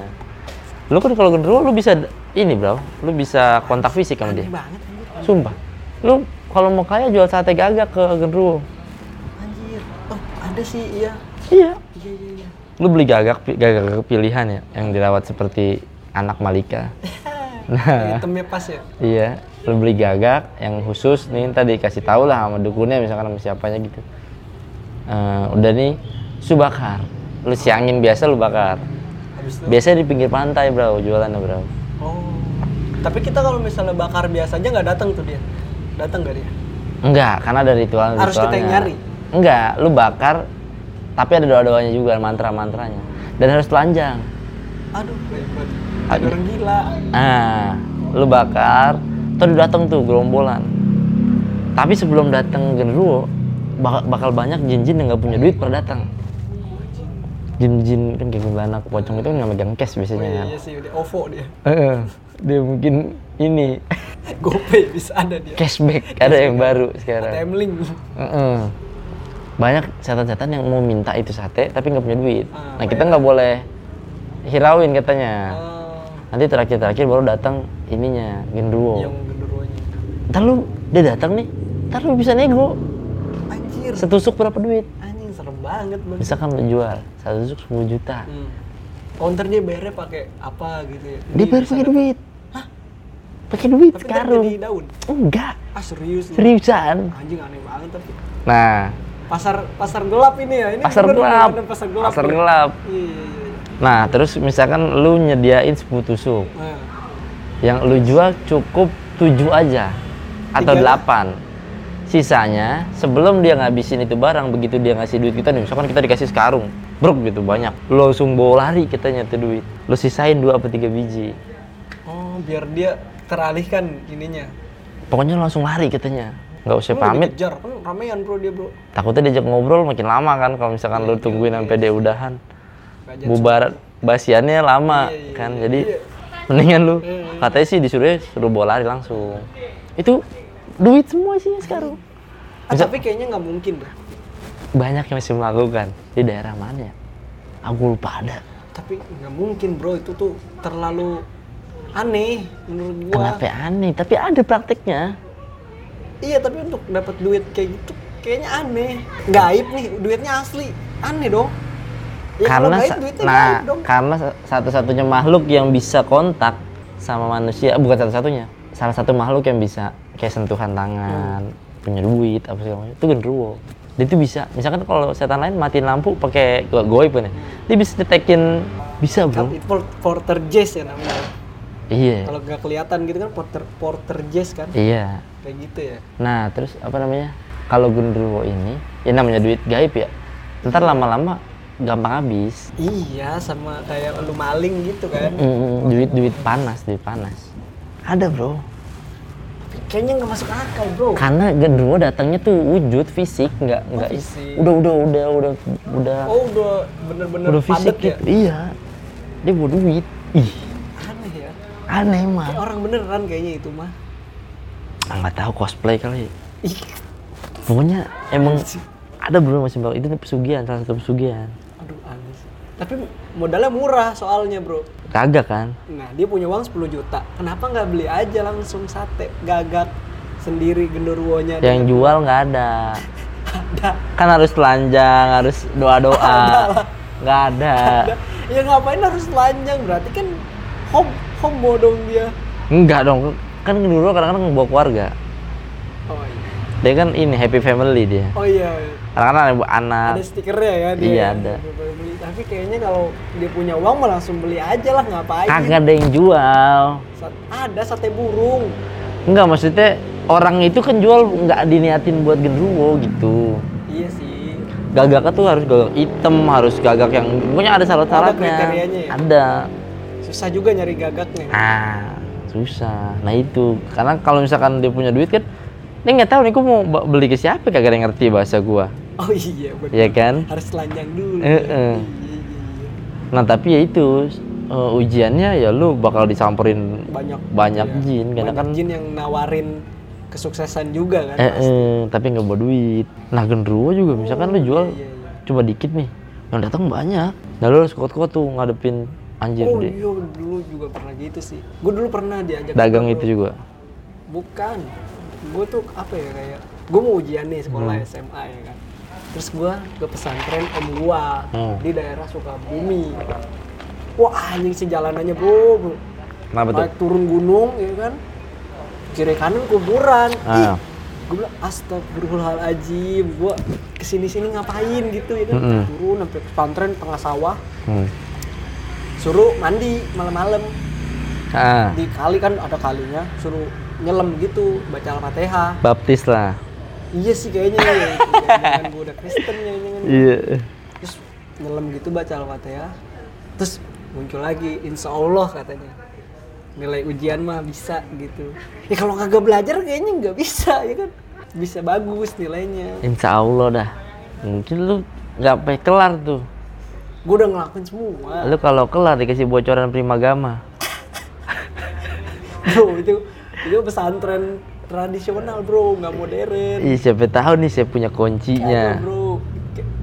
lu kan kalau genderuwo lu bisa ini bro lu bisa kontak fisik sama dia banget. Sumpah lu kalau mau kaya jual sate gagak ke genderuwo Anjir. Oh, ada sih iya. iya Iya iya iya. lu beli gagak gagak pilihan ya yang dirawat seperti anak Malika [laughs] nah Hitamnya pas ya. iya lu beli gagak yang khusus nih tadi kasih tahu lah sama dukunnya misalkan sama siapanya gitu Eh, udah nih su bakar lu siangin biasa lu bakar Habis itu. biasanya di pinggir pantai bro jualannya bro Oh. Tapi kita kalau misalnya bakar biasa aja nggak datang tuh dia. Datang nggak dia? enggak karena ada ritual Harus kita yang nyari? enggak lu bakar tapi ada doa doanya juga mantra mantranya dan harus telanjang Aduh, hebat. Ada. Orang gila. Ah, lu bakar, terus datang tuh gerombolan. Tapi sebelum datang genderuwo, bakal, banyak jin-jin yang nggak punya duit pada datang. Jin-jin kan kayak anak pocong itu kan nggak megang cash Oh, biasanya kan. iya sih, dia OVO dia. Dia mungkin ini GoPay bisa ada dia. cashback ada yang baru sekarang. ATM link. Heeh. Banyak setan-setan yang mau minta itu sate tapi nggak punya duit. Ah. Nah kita nggak boleh hirauin katanya. Oh, Nanti terakhir-terakhir baru datang ininya genderuwo. yang genderuwonya. ntar lu dia datang nih ntar lu bisa nego Anjir. setusuk berapa duit Anjing serem banget, Bang. misalkan lu jual satu tusuk 10 juta Hmm. Counter dia bayarnya pakai apa gitu ya? dia bayar bisa pakai duit pakai duit Tapi ntar sekarang jadi daun. enggak Ah serius nih. seriusan Anjing aneh banget tapi. nah Pasar pasar gelap ini ya. Ini pasar gelap pasar gelap. pasar bro. gelap Iya iya iya. nah terus misalkan lu nyediain 10 tusuk Nah, yang lu jual cukup 7 aja atau Tiga. 8 sisanya sebelum dia ngabisin itu barang begitu dia ngasih duit kita nih misalkan kita dikasih sekarung brok gitu banyak lu langsung bawa lari katanya tuh duit lu sisain dua apa tiga biji oh biar dia teralihkan ininya. pokoknya langsung lari katanya nggak usah Emang pamit dikejar kan ramean bro dia bro. takutnya diajak ngobrol makin lama kan kalau misalkan lu tungguin sampai dia udahan bubar basiannya lama Iya, iya, kan iya, jadi iya. mendingan lu Iya, iya. katanya sih disuruh suruh bawa lari langsung itu duit semua sih sekarang Ah, tapi kayaknya nggak mungkin bro. banyak yang masih melakukan di daerah mana ya? aku lupa ada Tapi nggak mungkin bro itu tuh terlalu aneh menurut gua. kenapa aneh tapi ada prakteknya Iya tapi untuk dapat duit kayak gitu kayaknya aneh. Gaib nih duitnya asli. Aneh dong. Ya, karena gaib duitnya nah gaib dong. karena sa- satu-satunya makhluk yang bisa kontak sama manusia bukan satu-satunya salah satu makhluk yang bisa kayak sentuhan tangan punya duit apa segala macam itu genderuwo dia itu bisa misalkan kalau setan lain matiin lampu pakai go- goib kan ya dia bisa detekin bisa bro porter jazz ya namanya. Iya Kalau nggak kelihatan gitu kan porter porter jazz kan. iya Kayak gitu ya. Nah, terus apa namanya? Kalau genderuwo ini, ya namanya duit gaib ya. Ntar lama-lama gampang habis. Iya sama kayak lu maling gitu kan. Mm, duit duit panas, duit panas. Ada bro. Kayaknya nggak masuk akal bro. Karena genderuwo datangnya tuh wujud fisik, nggak nggak. fisik. Udah udah udah udah udah Oh udah bener-bener udah fisik padet ya. gitu. Iya. Dia bawa duit. Ih. Aneh mah. Orang beneran kayaknya itu mah. Ah, nggak tahu cosplay kali. Pokoknya emang ada bro masih bang. Itu pesugihan, salah satu pesugihan. aduh aneh sih. Tapi modalnya murah soalnya bro. Kagak kan? Nah dia punya uang 10 juta. Kenapa nggak beli aja langsung sate gagak sendiri genderuwonya? Yang jual nggak ada. ada. kan harus telanjang, harus doa-doa. Nggak ada. ada. Ya ngapain harus telanjang? Berarti kan hom homo dong dia. Enggak dong. Kan dulu kadang-kadang bawa keluarga. Oh iya. dia kan ini happy family dia Oh iya. karena kan ada anak Ada stikernya ya dia. Iya, ada. Beli. Tapi kayaknya kalau dia punya uang mah langsung beli aja lah ngapain. kagak ada yang jual Sat- ada sate burung. enggak maksudnya orang itu kan jual nggak diniatin buat genderuwo gitu Iya sih. gagaknya tuh harus gagak hitam harus gagak yang pokoknya ada syarat-syaratnya ya? ada Susah juga nyari gagaknya. ah susah nah itu karena kalau misalkan dia punya duit kan dia nggak tahu nih gua mau beli ke siapa kagak ada yang ngerti bahasa gua Oh iya benar. ya kan Harus telanjang dulu. Iya, iya, iya. nah tapi ya itu eh, ujiannya ya lu bakal disamperin Banyak banyak iya. jin karena Banyak kan jin yang nawarin kesuksesan juga kan. eh, pasti. eh, tapi nggak bawa duit nah genderuwo juga misalkan lu jual Iya, iya. cuma dikit nih yang datang banyak nah lu harus kuat-kuat tuh ngadepin anjir Oh deh iya dulu juga pernah gitu sih. Gue dulu pernah diajak dagang itu juga Bukan. Gue tuh apa ya kayak gue mau ujian nih sekolah Hmm. SMA ya kan. Terus gue ke pesantren om gua Hmm. di daerah Sukabumi. Wah anjing sih jalanannya bro, bro. kenapa tuh Naik turun gunung ya kan. Kiri kanan kuburan. Ah. Gue bilang astagfirullahaladzim. Gue ke sini sini ngapain gitu ya kan. Mm-mm. Turun sampai pesantren tengah sawah. hmm. Suruh mandi malam-malam. Ah. Di kali kan ada kalinya suruh nyelam gitu baca al-fatihah. Baptis lah. Iya sih kayaknya ya jangan gue udah Kristen ya iya. Terus nyelam gitu baca al-fatihah. Terus muncul lagi insya Allah katanya. Nilai ujian mah bisa gitu. Ya kalau kagak belajar kayaknya nggak bisa ya kan? Bisa bagus nilainya. Insya Allah dah. Mungkin lu nggak sampai kelar tuh gue udah ngelakuin semua. Lu kalau kelar dikasih bocoran primagama [laughs] bro itu itu pesantren tradisional bro. Nggak modern. Ih, siapa tahu nih saya punya kuncinya. Bro.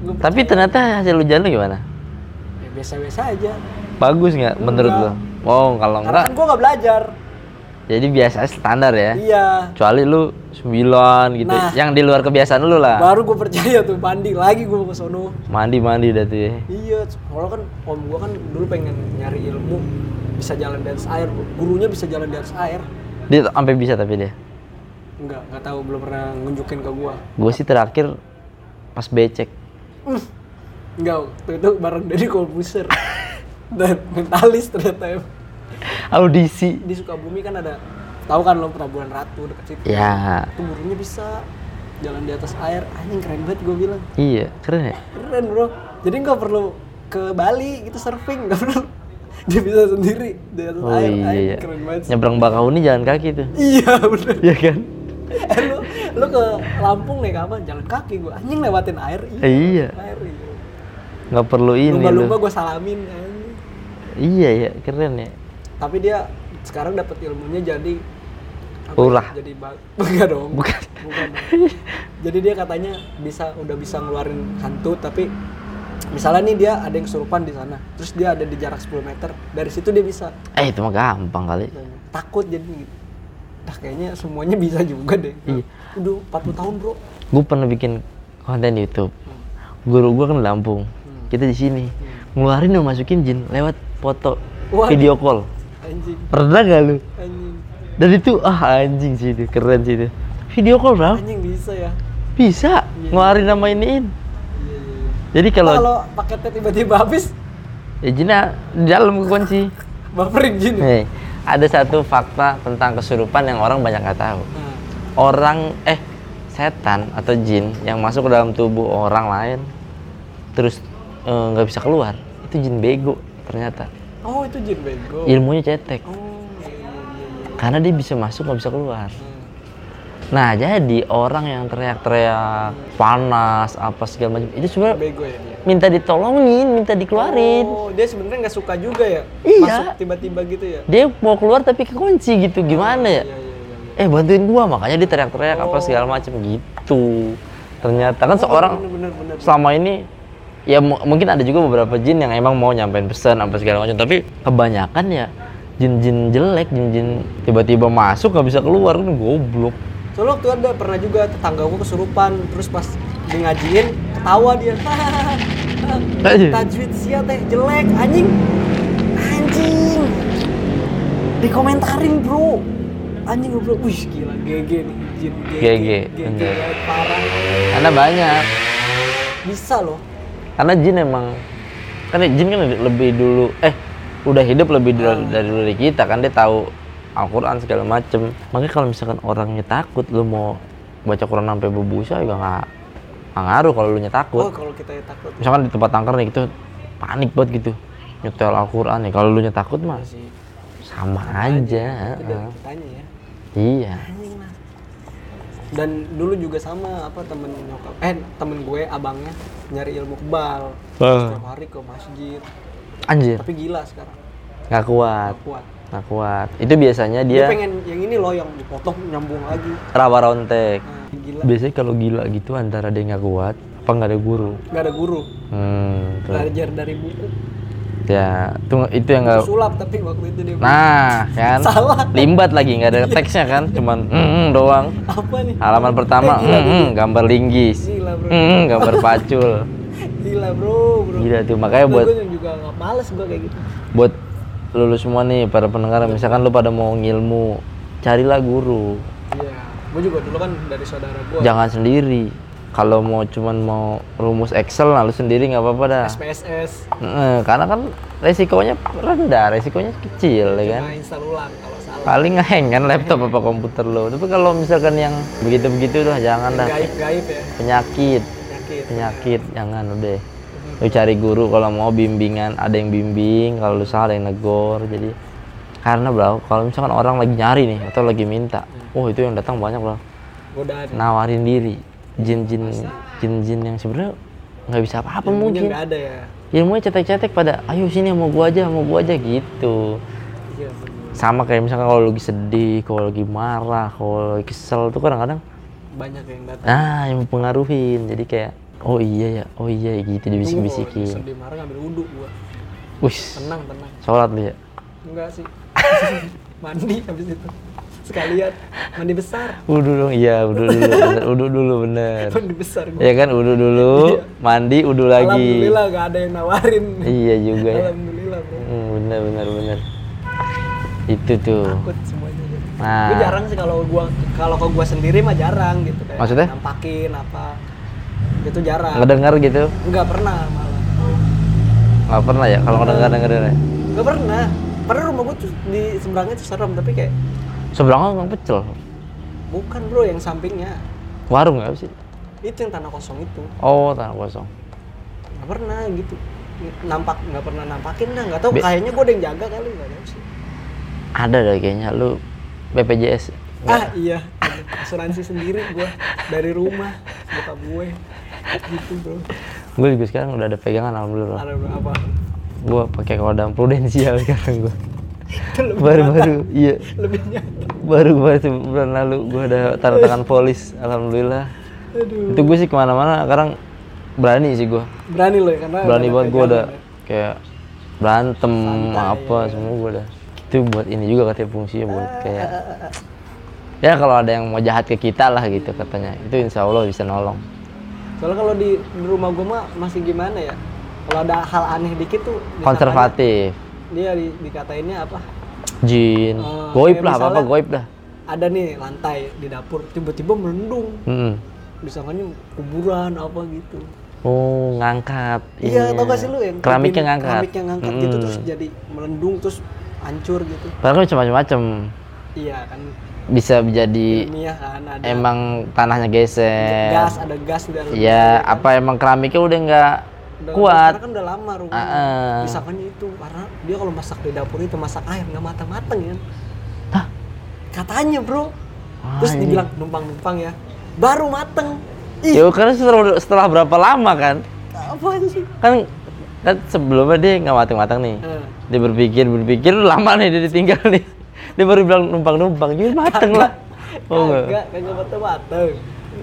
Gua tapi ternyata hasil lu gimana? Ya biasa-biasa aja. Bagus nggak menurut lu? Oh kalau karena enggak. kan gue nggak belajar jadi biasa standar ya. Iya. Kecuali lu 9 gitu. Nah. yang di luar kebiasaan lu lah. Baru gue percaya tuh mandi lagi gue ke sono. Mandi mandi dah tuh ya. iya soalnya kan om gue kan dulu pengen nyari ilmu bisa jalan di atas air. Gurunya bisa jalan di atas air. Dia sampai bisa tapi dia? Enggak nggak tahu belum pernah nunjukin ke gue gue sih terakhir pas becek. Enggak waktu itu bareng dari kompuser dan mentalis ternyata ya. Audisi. Di Sukabumi kan ada tahu kan lo pelabuhan ratu dekat situ? Ya. Itu gurunya bisa jalan di atas air. Anjing keren banget gue bilang. Iya keren ya? Keren bro. Jadi nggak perlu ke Bali gitu surfing nggak perlu. [laughs] Dia bisa sendiri di atas oh air. iya. Iya keren banget sih. nyebrang Bakahuni jalan kaki tuh. Iya bener. Iya kan? [laughs] Eh, lu lu ke Lampung nih kapan jalan kaki gua. Anjing lewatin air. Iya Eh, iya. air iya. Nggak perlu ini lumba-lumba lu. gua salamin anjing. iya ya keren ya tapi dia sekarang dapat ilmunya jadi apa ya, Lurah. jadi enggak [laughs] dong. Bukan. Bukan dong. jadi dia katanya bisa udah bisa ngeluarin hantu tapi misalnya nih dia ada yang kesurupan di sana terus dia ada di jarak 10 meter dari situ dia bisa. Eh itu mah gampang kali. Takut jadi gitu. Nah kayaknya semuanya bisa juga deh. Iya. udah 40 tahun bro. Gue pernah bikin konten di YouTube. Guru gue kan Lampung. Kita di sini. Ngeluarin dan masukin jin lewat foto Waduh. video call anjing. Pernah gak lu? Anjing. Dan itu ah anjing sih itu keren sih itu. Video call bro anjing bisa ya? Bisa ngeluarin nama iniin. Iya iya iya. Jadi kalau kalau paketnya tiba-tiba habis? Ya jinnya di dalam kekunci [laughs] baperin gini nih ada satu fakta tentang kesurupan yang orang banyak nggak tahu. Nah, orang eh setan atau jin yang masuk ke dalam tubuh orang lain terus eh, nggak bisa keluar. Itu jin bego ternyata oh itu jin bego ilmunya cetek. Oh iya iya iya. Karena dia bisa masuk nggak bisa keluar. Nah jadi orang yang teriak-teriak panas apa segala macam itu sebenarnya bego ya dia? minta ditolongin minta dikeluarin. Oh dia sebenarnya nggak suka juga ya? Iya. masuk tiba-tiba gitu ya? Dia mau keluar tapi kekunci gitu gimana ya? Iya iya iya iya. eh bantuin gua makanya dia teriak-teriak apa segala macam gitu. Ternyata kan seorang bener bener bener. selama ini ya mu- mungkin ada juga beberapa jin yang emang mau nyampein pesan apa segala macam tapi kebanyakan ya jin-jin jelek jin-jin tiba-tiba masuk nggak bisa keluar kan goblok Soalnya waktu ada pernah juga tetangga gue kesurupan, terus pas di ngajiin ketawa dia. [laughs] Tajwid sia teh jelek anjing. Anjing. Dikomentarin, Bro. Anjing bilang, "Wih, gila GG nih." jin GG, parah Karena banyak. bisa loh Karena jin emang kan jin kan lebih dulu eh udah hidup lebih dulu Ah. dari dari kita kan dia tahu Al-Quran segala macem. Makanya kalau misalkan orangnya takut lu mau baca Quran sampai berbusa juga nggak ngaruh kalau lu nya oh kalau kita ya takut. Misalkan di tempat tangkar nih gitu panik banget gitu nyetel Al-Quran nih. Kalau lu nya takut mah sih. sama aja kitanya ya. Iya dan dulu juga sama apa temen nyokap eh temen gue abangnya nyari ilmu kebal. Setiap hari ke masjid. Anjir. Tapi gila sekarang. Nggak kuat. Gak kuat. Nggak kuat. Itu biasanya dia, dia pengen yang ini loh yang dipotong nyambung lagi. Rawa rontek. Nah, gila. Biasanya kalau gila gitu antara dia nggak kuat apa nggak ada guru? Nggak ada guru. Hmm belajar dari buku ya itu itu yang nggak sulap tapi waktu itu dia nah kan? Salah. limbat lagi nggak ada teksnya kan? Cuman mm, mm, doang. Apa nih? Halaman pertama Eh, gila, mm, mm, gambar linggis. Gila bro. Mm, mm, gambar pacul. [laughs] Gila bro bro. Gila tuh makanya Nah, buat gue juga nggak males gue kayak gitu. buat lulu semua nih para pendengar. Misalkan lu pada mau ngilmu carilah guru. Iya. Gue juga dulu kan dari saudara gue jangan sendiri kalau mau cuman mau rumus Excel nah lu sendiri nggak apa-apa dah. SPSS Heeh, karena kan resikonya rendah resikonya kecil ya kan? Install ulang kalau salah. Paling ngeheng kan laptop apa komputer lo. Tapi kalau misalkan yang begitu-begitu dah jangan dah. Gaib gaib ya? Penyakit. Penyakit. Penyakit jangan udah. Lu cari guru kalau mau bimbingan ada yang bimbing kalau lu salah ada yang negor jadi. Karena bro kalau misalkan orang lagi nyari nih atau lagi minta oh itu yang datang banyak bro. Godaan nawarin diri jin-jin jin-jin yang sebenarnya nggak bisa apa-apa mungkin. nggak ada ya? Ilmunya cetek-cetek pada ayo sini mau gua aja mau gua aja gitu. Iya sama kayak misalkan kalau lagi sedih kalau lagi marah kalau lagi kesel tuh kadang-kadang banyak yang datang. Nah yang mempengaruhin. Jadi kayak oh iya ya oh iya ya gitu dibisik-bisikin. sedih marah ngambil wudhu gua. Wis, tenang tenang. Sholat lu ya? Enggak sih. [laughs] Mandi habis itu sekalian mandi besar Udu dong, iya udu dulu, [laughs] bener. udu dulu bener. mandi besar gua Ya kan udu dulu, [laughs] mandi udu lagi. alhamdulillah gak ada yang nawarin Iya juga ya. alhamdulillah bro Hmm, bener bener bener. Itu tuh. takut semuanya jadi Nah. gue jarang sih kalau gua kalau ke gua sendiri mah jarang gitu kayak Maksudnya? nampakin apa itu jarang Ngedengar gitu? nggak pernah malah Nggak pernah ya kalau ngedengar denger ya. nggak pernah pernah rumah gua tuh di seberangnya tuh serem tapi kayak Seberangnya nggak pecel. bukan bro yang sampingnya Warung nggak sih? itu yang tanah kosong itu Oh tanah kosong. nggak pernah gitu nampak nggak pernah nampakin dah nggak tahu Be- kayaknya gua ada yang jaga kali nggak tahu sih Ada deh kayaknya lu BPJS. ah iya asuransi sendiri gua dari rumah bokap gue gitu bro Gue juga sekarang udah ada pegangan alhamdulillah. ada apa Gue pakai kodam prudensial [laughs] sekarang gue. Baru-baru, iya. lebih nyata. Baru baru sebulan lalu gue ada tanda tangan [laughs] polis alhamdulillah. Aduh. Itu gue sih ke mana-mana sekarang berani sih gue berani loh ya karena berani banget gue udah ya. kayak berantem Santai, apa ya. semua gue udah itu buat ini juga katanya fungsinya buat kayak ya kalau ada yang mau jahat ke kita lah gitu katanya. Itu insya Allah bisa nolong. Soalnya kalau di, di rumah gue mah masih gimana ya? Kalau ada hal aneh dikit tuh konservatif dia di, dikatainnya apa? Jin. Oh, goib lah apa goib dah. ada nih lantai di dapur tiba-tiba melendung Mm-mm. disangkanya kuburan apa gitu. Oh ngangkat. Iya ininya. tau gak sih lu yang keramiknya bikin ngangkat. keramiknya ngangkat gitu Mm. terus jadi melendung terus hancur gitu. Padahal kan macam-macam. Iya kan. Bisa jadi kan ada emang tanahnya geser. Gas ada gas dalam ya apa emang keramiknya udah nggak Udah- kuat. kan udah lama rumahnya. Ah, ah. disangkanya itu karena dia kalau masak di dapur itu masak air nggak matang-matang ya Hah? katanya bro. Wah, terus ini. dibilang numpang-numpang ya. Baru mateng. Ih. Ya karena setelah, setelah berapa lama kan? Apa sih? Kan kan sebelumnya dia nggak matang-matang nih. Eh, dia berpikir berpikir lama nih dia ditinggal nih. Dia baru bilang numpang-numpang jadi mateng lah. Oh enggak kagak mateng-mateng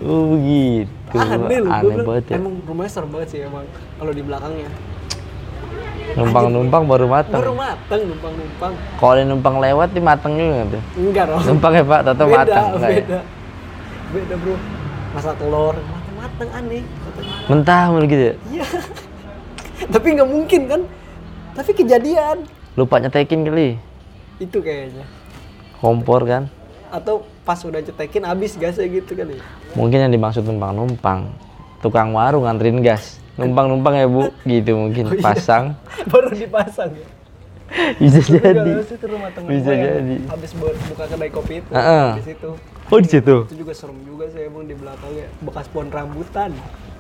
oh begitu. Aneh loh aneh banget ya. emang rumahnya serem banget sih emang kalau di belakangnya. Numpang-numpang baru mateng. Baru mateng numpang-numpang. Kalau dia numpang lewat dia mateng juga tuh enggak dong. Numpang ya pak beda matang enggak ya? beda. Beda bro. Masak telur mateng-mateng aneh. Katanya. mentah mulu gitu ya? Iya. [laughs] Tapi nggak mungkin kan? Tapi kejadian. Lupa nyetekin kali. Itu kayaknya. kompor kan? Atau pas udah cetekin habis gasnya gitu kali. Mungkin yang dimaksud numpang-numpang. Tukang warung nganterin gas. Numpang-numpang ya bu, gitu mungkin. [laughs] Pasang, [laughs] Baru dipasang ya. bisa Tapi jadi. itu rumah temen Bisa gue jadi. Habis bu- buka kedai kopi itu Heeh. di situ. Oh di situ. Itu juga serem juga sih emang di belakangnya bekas pohon rambutan.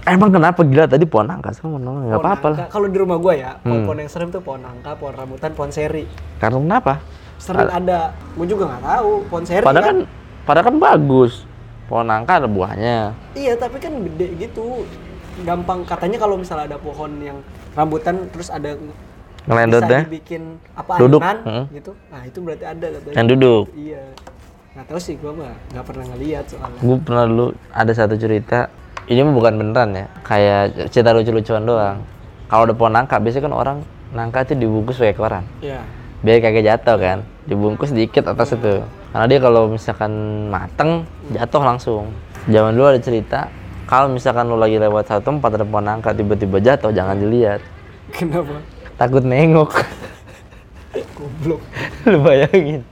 Emang kenapa gila tadi pohon angka sama nongol nggak Pohon apa-apa lah. Kalau di rumah gua ya, Hmm. pohon-pohon yang serem tuh pohon nangka, pohon rambutan, pohon seri. Karena kenapa? Sering ada. Gua juga nggak tahu pohon seri Padahal kan, kan. Padahal kan bagus. Pohon angka ada buahnya. Iya, tapi kan gede gitu. Gampang katanya kalau misalnya ada pohon yang rambutan terus ada Ngelendot deh. dibikin apa Duduk. Heeh. gitu. Nah, itu berarti ada katanya. Yang duduk. Iya. Nggak tahu sih gua mah nggak pernah ngeliat soalnya. Gue pernah dulu ada satu cerita. Ini mah bukan beneran ya. Kayak cerita lucu-lucuan doang. Kalau ada pohon nangka, biasanya kan orang nangka itu dibungkus pakai koran. Iya. biar kagak jatuh kan dibungkus dikit atas itu karena dia kalau misalkan mateng jatuh langsung. Zaman dulu ada cerita kalau misalkan lu lagi lewat satu tempat ada pohon nangka tiba-tiba jatuh jangan dilihat. Kenapa? takut nengok. Goblok. [laughs] lu bayangin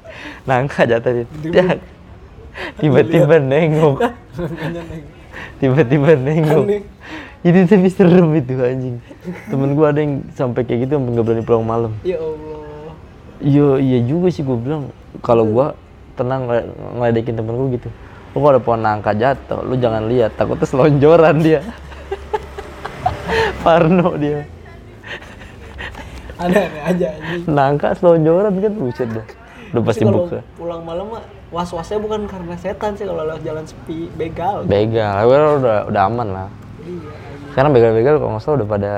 nangka jatuh di tiba-tiba [laughs] [laughs] nengok. Tiba-tiba nengok. Itu tapi serem itu anjing. Temen gua ada yang sampai kayak gitu sampai nggak berani pulang malam. Ya Allah. Iya iya juga sih gue bilang. Kalau gua tenang ngele- ngeledekin temen gue gitu. Lu kalau ada pohon nangka jatuh, lu jangan lihat, takutnya selonjoran dia. [laughs] Parno dia. Aneh-aneh aja. Nangka selonjoran kan buset dah. Udah pasti buka. pulang malam mah was-wasnya bukan karena setan sih kalau lewat jalan sepi, begal. Begal, tapi udah udah aman lah. Iya, anjing. Sekarang begal-begal kalau nggak salah udah pada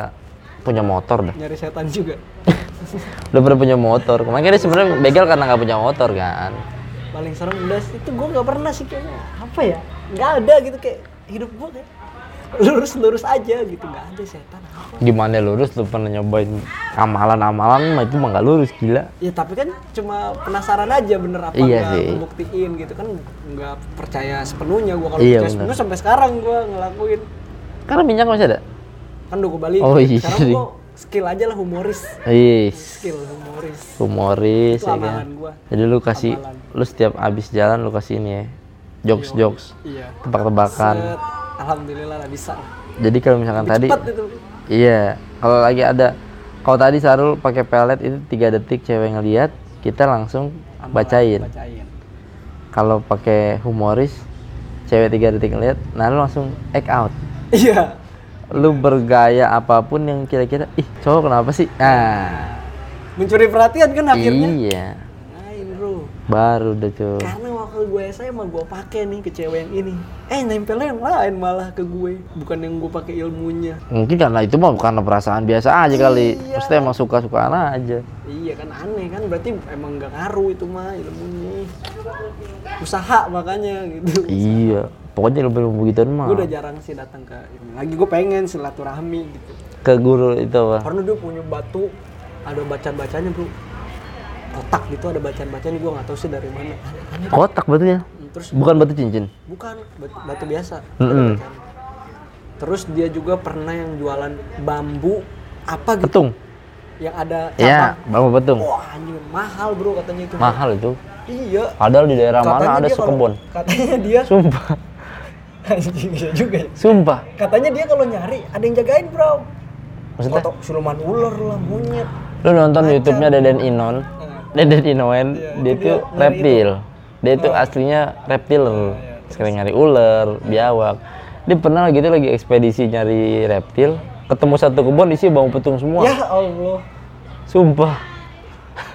punya motor dah. nyari setan juga. [laughs] Udah pada punya motor. Kemarin kan dia sebenarnya begal karena nggak punya motor kan. Paling serem udah sih, itu gue nggak pernah sih kayaknya. Apa ya? Nggak ada gitu kayak hidup gue kayak lurus-lurus aja gitu nggak ada setan apa Gimana lurus lu pernah nyobain amalan-amalan mah itu mah nggak lurus gila. ya tapi kan cuma penasaran aja bener apa Iya nggak sih. ngebuktiin gitu kan nggak percaya sepenuhnya gua kalau Iya, percaya sepenuhnya sampai sekarang gua ngelakuin Karena minyak masih ada. kan udah gua balik Oh, iya sekarang gua skill aja lah humoris. Is, skill humoris. Humoris itu ya kan. gua. Jadi lu kasih, Amalan. lu setiap abis jalan lu kasih ini ya, jokes jokes, iya. Tebak-tebakan. Set, alhamdulillah lah bisa. Jadi kalau misalkan tadi, cepat itu. iya, kalau lagi ada, kalau tadi Sarul pakai pelet itu tiga detik cewek ngeliat, kita langsung Amalan, bacain. bacain. Kalau pakai humoris, cewek tiga detik ngeliat, nah lu langsung act out. iya Lu bergaya apa pun yang kira-kira, ih cowok kenapa sih? Nah, mencuri perhatian kan akhirnya iya, Main bro baru deh tuh. Karena waktu gue SMA gue pakai nih ke cewek yang ini. Eh nempelnya yang lain malah ke gue, bukan yang gue pakai ilmunya. Mungkin karena itu mah karena perasaan biasa aja kali. Iya. Maksudnya emang suka-sukaan aja. Iya kan aneh kan, berarti emang nggak ngaruh itu mah ilmunya. Usaha makanya gitu. Iya. Pokoknya ilmu begituan mah. Gue udah jarang sih datang ke ini. Lagi gue pengen silaturahmi gitu. Ke guru itu apa? Karena dia punya batu, ada bacaan-bacanya bro. Kotak gitu ada bacaan-bacanya gue nggak tahu sih dari mana. Kotak batunya. Terus Bukan batu cincin. Bukan, batu, batu biasa. Ada bacaan. Terus dia juga pernah yang jualan bambu apa gitu Petung. yang ada Iya, bambu petung. Wah, anjir mahal bro katanya itu. Mahal itu. Iya. Padahal di daerah mana ada sekebun. Katanya dia Sumpah. Anjing iya juga ya. Sumpah. Katanya dia kalau nyari ada yang jagain, Bro. Maksudnya? Foto siluman ular lah, monyet. Lu nonton YouTube-nya Deden Inon. Deden Inoen, Iya, dia itu tuh dia nyari reptil. Dia itu aslinya reptil. Sering nyari ular, biawak. Dia pernah gitu lagi ekspedisi nyari reptil, ketemu satu kebun isi bambu petung semua. Ya Allah. Sumpah.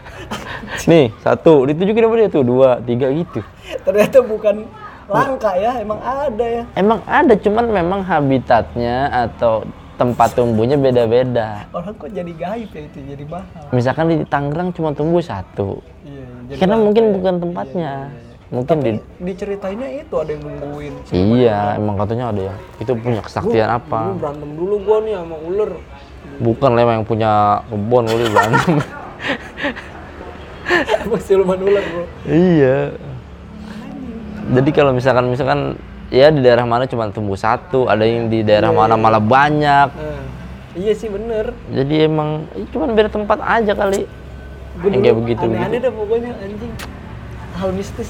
[laughs] Nih, satu, ditunjukin apa dia tuh? Dua, tiga gitu. Ternyata bukan langka ya, emang ada ya. Emang ada, cuman memang habitatnya atau tempat tumbuhnya beda-beda. Orang kok jadi gaib ya itu, jadi mahal. Misalkan di Tangerang cuma tumbuh satu. Iya, jadi Karena langka mungkin ya. bukan tempatnya. Mungkin di Diceritainnya itu ada yang nungguin. Iya, emang katanya ada ya. Itu punya kesaktian Dulu apa? berantem dulu gua nih sama ular. Bukan lah yang punya kebun kali berantem. [laughs] Emang siluman ular, Bro. iya. Jadi kalau misalkan misalkan ya di daerah mana cuma tumbuh satu, ada yang di daerah mana malah banyak. Nah, iya sih bener. Jadi emang ya cuman beda tempat aja kali. Gue kayak begitu aneh-aneh dah pokoknya anjing. Hal mistis.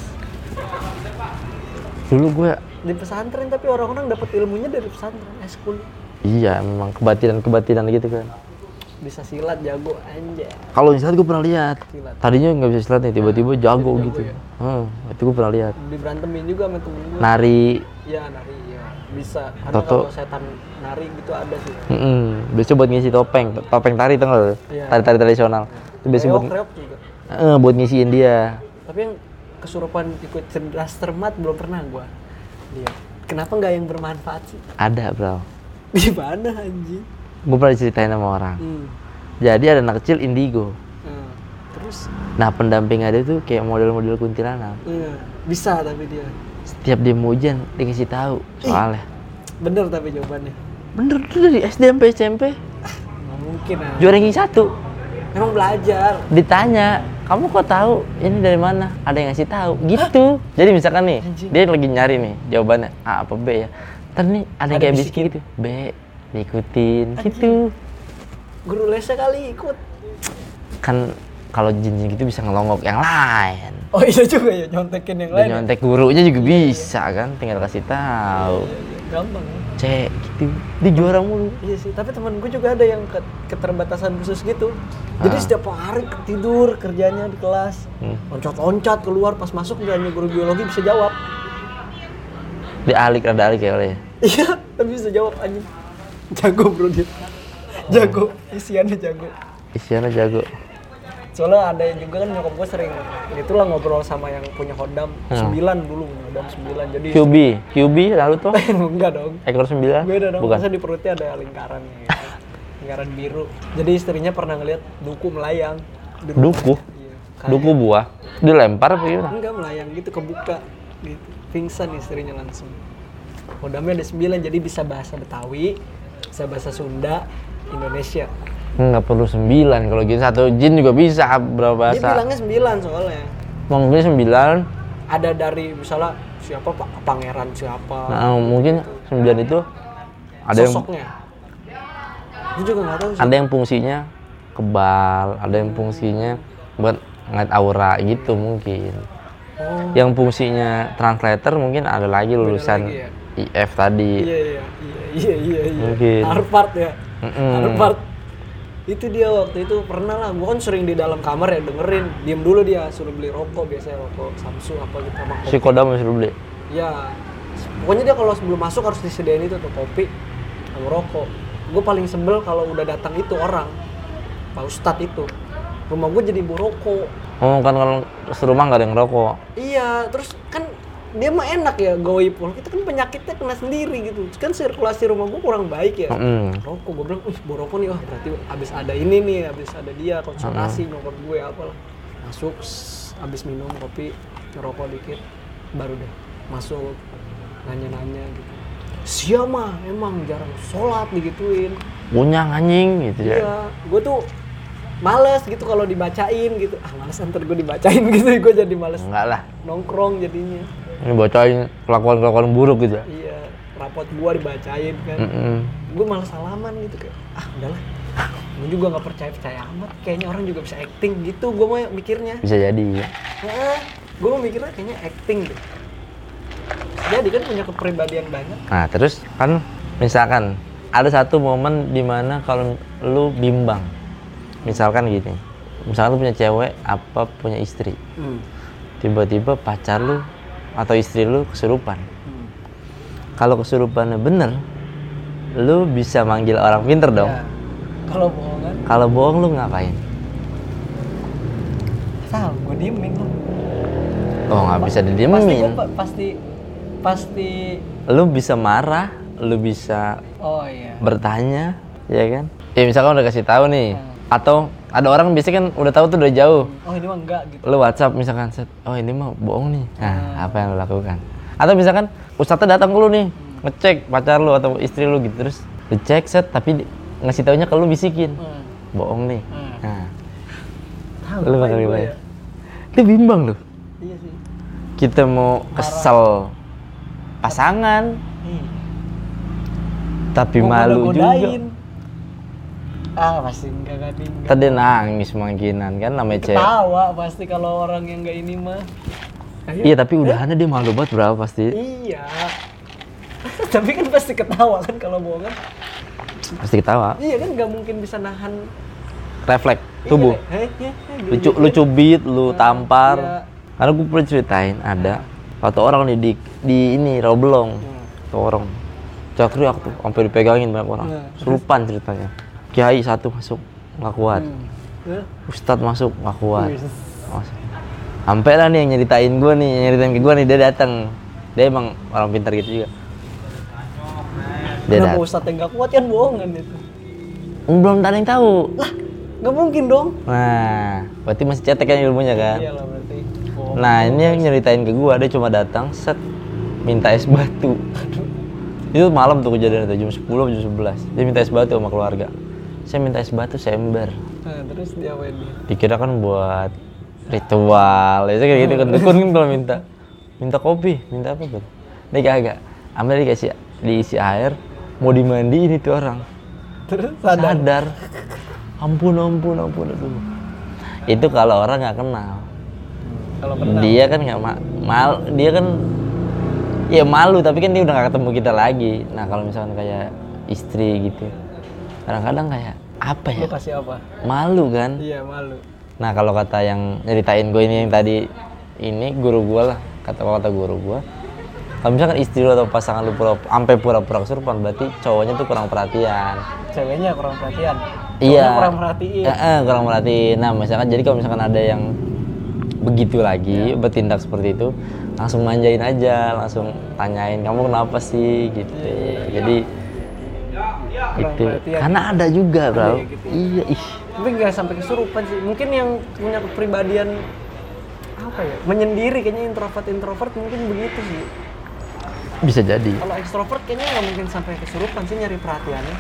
dulu gue di pesantren tapi orang-orang dapat ilmunya dari pesantren eskul iya memang kebatinan-kebatinan gitu kan bisa silat jago anjay kalau silat gue pernah lihat Silat. tadinya nggak bisa silat nih tiba-tiba jago gitu ya? Hmm, itu gue pernah lihat. Diberantemin juga sama temen gue nari. Iya nari ya bisa. Karena Toto. kalau setan nari gitu ada sih. Mm biasa buat ngisi topeng. Topeng tari nggak lo? Iya. tari-tari tradisional. Itu biasa buat reok juga. Eh, buat ngisiin dia. Tapi yang kesurupan ikut cerdas cermat belum pernah gua. Lihat kenapa nggak yang bermanfaat sih? Ada bro. Di mana anjing? Gue pernah diceritain sama orang. Hmm. jadi ada anak kecil indigo. Terus? Nah pendamping ada tuh kayak model-model kuntilanak. Iya, bisa tapi dia. Setiap dia mau ujian dia ngasih tahu soalnya. bener tapi jawabannya. Bener tuh dari SD sampai SMP nggak mungkin ah juara ranking satu. Emang belajar. Ditanya kamu kok tahu ini dari mana? Ada yang ngasih tahu. Gitu. Jadi misalkan nih Anjing. dia lagi nyari nih jawabannya A apa B ya. Ntar nih ada, yang Ada kayak bisikin. bisikin gitu. B diikutin. Gitu. Guru lesnya kali ikut. Kan kalau jin gitu bisa ngelongok yang lain oh iya juga ya nyontekin yang dan lain ya? nyontek gurunya juga bisa kan tinggal kasih tahu Iya, iya. gampang ya. cek gitu dia juara mulu Iya sih, tapi temen gue juga ada yang ke- keterbatasan khusus gitu. Jadi Ah. setiap hari tidur kerjanya di kelas, Hmm. loncat-loncat keluar pas masuk nanya guru biologi bisa jawab. dia alik rada alik ya oleh Iya, tapi bisa jawab anjing. Jago bro dia. Jago, isiannya jago. isiannya jago Soalnya ada yang juga kan nyokap gue sering itulah ngobrol sama yang punya hodam Hmm. sembilan dulu, hodam sembilan. Jadi QB QB lalu tuh [laughs] enggak dong. ekor sembilan Beda dong, bukan masa di perutnya ada lingkaran gitu. [laughs] lingkaran biru. Jadi istrinya pernah ngeliat duku melayang. duku Iya. Kayak- duku buah dilempar apa gimana Enggak melayang gitu kebuka gitu. Pingsan istrinya langsung. Kodamnya ada sembilan jadi bisa bahasa Betawi, bisa bahasa Sunda, Indonesia. Nggak perlu sembilan kalau gitu satu jin juga bisa berapa Dia bahasa bilangnya sembilan soalnya. mungkin sembilan Ada dari misalnya siapa Pak Pangeran siapa. nah, mungkin sembilan itu ada yang sosoknya. Gue juga nggak tahu sih. ada yang fungsinya kebal ada yang fungsinya buat ngeliat aura gitu mungkin Oh, yang fungsinya translator mungkin ada lagi lulusan lagi ya? IF tadi iya iya iya iya iya. iya. Mungkin. Harvard ya. Mm-mm. Harvard. Itu dia waktu itu pernah lah. Gue kan sering di dalam kamar ya dengerin. Diem dulu dia suruh beli rokok biasanya rokok Samsu apa gitu sama kopi. si kodam masih beli Ya, pokoknya dia kalau sebelum masuk harus disediain itu tuh kopi sama rokok. Gue paling sebel kalau udah datang itu orang, Pak Ustadz itu. Rumah gue jadi bau rokok. oh kan kalau serumah nggak ada yang rokok Iya, terus kan dia mah enak ya. Kalau kita kan penyakitnya kena sendiri gitu. Kan sirkulasi rumah gue kurang baik ya. Mm. Rokok, gue bilang, wih bau rokok nih, wah berarti abis ada ini nih, abis ada dia konsultasi nyokap gue apalah. Masuk, abis minum kopi, ngerokok dikit, baru deh masuk nanya-nanya gitu. Sia mah emang jarang sholat digituin. punya anjing gitu ya Iya, gue tuh males gitu kalau dibacain gitu. Ah males ntar gue dibacain [laughs] gitu, gue jadi males enggak lah nongkrong jadinya. Ini bacain kelakuan kelakuan buruk gitu Iya, rapot gua dibacain kan. Mm-mm. Gue malah salaman gitu kayak, ah udahlah. Gue juga nggak percaya percaya amat. Kayaknya orang juga bisa acting gitu. Gue mah mikirnya. bisa jadi ya. Nah, gue mah mikirnya kayaknya acting gitu. Jadi kan punya kepribadian banyak. nah terus kan misalkan ada satu momen di mana kalau lu bimbang misalkan gini misalkan lu punya cewek apa punya istri Hmm. tiba-tiba pacar lu atau istri lu kesurupan kalau kesurupannya bener lu bisa manggil orang pinter dong Ya. Kalau bohongan, kalau bohong lu ngapain tahu gue diemin lah. oh nggak bisa Pasti didiemin gue pasti pasti. lu bisa marah lu bisa Oh iya. bertanya ya kan ya misalkan udah kasih tahu nih Hmm. atau ada orang biasanya kan udah tahu tuh udah jauh Oh ini mah enggak gitu. lu WhatsApp misalkan set oh ini mah bohong nih nah Hmm. apa yang lu lakukan atau misalkan ustadznya datang ke lu nih ngecek pacar lu atau istri lu gitu terus lu cek set tapi di- ngasih taunya ke lu bisikin Hmm. bohong nih Hmm. nah Tahu lu bakal gua gimana ya? lu bimbang lu Iya sih. kita mau kesel pasangan Iya. tapi Mau malu juga. Ah pasti enggak kan enggak. tadi nangis mangkinan kan namanya cewek Ketawa pasti kalau orang yang enggak ini mah. Ayo. Iya tapi udahannya dia malu banget berapa pasti. Iya. [laughs] Tapi kan pasti ketawa kan kalau bohongan. Pasti ketawa. Iya kan nggak mungkin bisa nahan Refleks tubuh. Iya, heh, heh, heh, Lu, gitu. cu- lu lu tampar. iya. Karena gue pernah ceritain ada satu orang nih di, di ini Roblong. Hmm. Orang. Teriak tuh, sampai dipegangin banyak orang. Nah. Serupan ceritanya. Kiai satu masuk, nggak kuat. Hmm. Ustadz masuk, nggak kuat. Masuk. Sampai lah nih yang nyeritain gue nih, yang nyeritain ke gue nih, dia datang. Dia emang orang pintar gitu juga. Dia Kenapa. Ustadz yang nggak kuat kan bohongan itu. Belum ada yang tahu. Lah, nggak mungkin dong. Nah, berarti masih cetek kan ilmunya kan? Iya lah berarti. bohong. Nah, ini yang nyeritain ke gua, dia cuma datang set minta es batu. Itu malam tuh kejadian itu jam 10 atau jam 11. Dia minta es batu sama keluarga. Saya minta es batu sember. Nah, terus ini? Dikira kan buat ritual. Ya kayak gitu kan dukun kan kalau minta. Minta kopi, minta apa tuh? Dia kagak. Ambil dikasih diisi air, mau dimandiin itu orang. Terus sadar. Sadar. Ampun, ampun, ampun, aduh. Itu kalau orang nggak kenal. Kalau kenal. dia kan nggak ma mal dia kan ya malu tapi kan dia udah nggak ketemu kita lagi nah kalau misalkan kayak istri gitu kadang-kadang kayak apa Lu ya kasih apa? malu kan Iya malu. nah kalau kata yang nyeritain gue ini yang tadi ini guru gue lah kata kata guru gue kalau misalkan istri lu atau pasangan lu pura sampai pura-pura kesurupan berarti cowoknya tuh kurang perhatian Ceweknya kurang perhatian. Iya. Kurang perhatiin. Eh, eh, kurang perhatiin. Nah, misalkan jadi kalau misalkan ada yang begitu lagi Iya. bertindak seperti itu, langsung manjain aja, langsung tanyain kamu kenapa sih gitu. Jadi Kurang itu perhatian. karena ada juga, Bro. ya gitu. Iya, ih. Tapi nggak sampai kesurupan sih. Mungkin yang punya kepribadian apa ya? Menyendiri kayaknya introvert introvert mungkin begitu sih. Bisa jadi. Kalau ekstrovert kayaknya nggak mungkin sampai kesurupan sih nyari perhatiannya.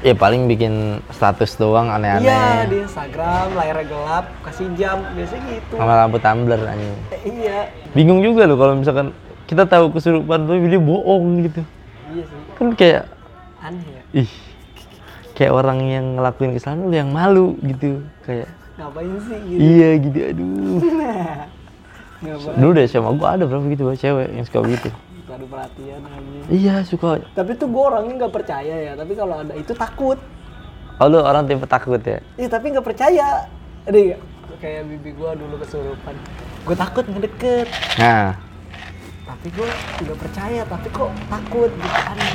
Ya paling bikin status doang Iya aneh-aneh. di Instagram layarnya gelap kasih jam biasanya gitu. Sama lampu tumbler anjing. Eh, iya Bingung juga loh kalau misalkan kita tahu kesurupan tapi dia bohong gitu. iya sih Kan kayak aneh ya. ih kayak orang yang ngelakuin kesalahan lu yang malu gitu kayak Ngapain sih gitu? iya gitu aduh [laughs] Ngapain? dulu deh sama gua ada berapa gitu cewek yang suka gitu ada perhatian aja. iya suka Tapi tuh gue orangnya nggak percaya ya. Tapi kalau ada itu takut. oh lu orang tipe takut ya Iya tapi nggak percaya. Jadi kayak bibi gue dulu kesurupan. Gue takut ngedeket. nah Tapi gue juga percaya. Tapi kok takut gitu aneh.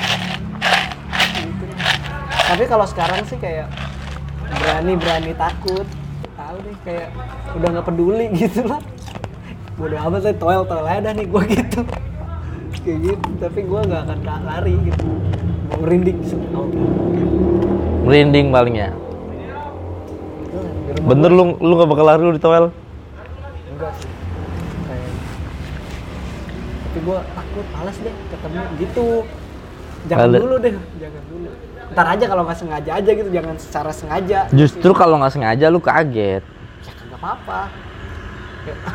Gitu. Tapi kalau sekarang sih kayak berani berani takut. Tahu deh kayak udah nggak peduli [laughs] gitu lah. Bodoh amat saya toel toel aja dah nih gue gitu. Kayak gitu. Tapi gue nggak akan lari gitu. Mau merinding. Oke. merinding paling ya Di rumah bener lu lu gak bakal lari lu di toel Enggak sih. Tapi gue takut, males deh ketemu gitu. Jangan Males. dulu deh, jangan dulu. Ntar aja kalau nggak sengaja aja gitu, jangan secara sengaja. justru kalau nggak sengaja lu kaget Ya nggak apa-apa.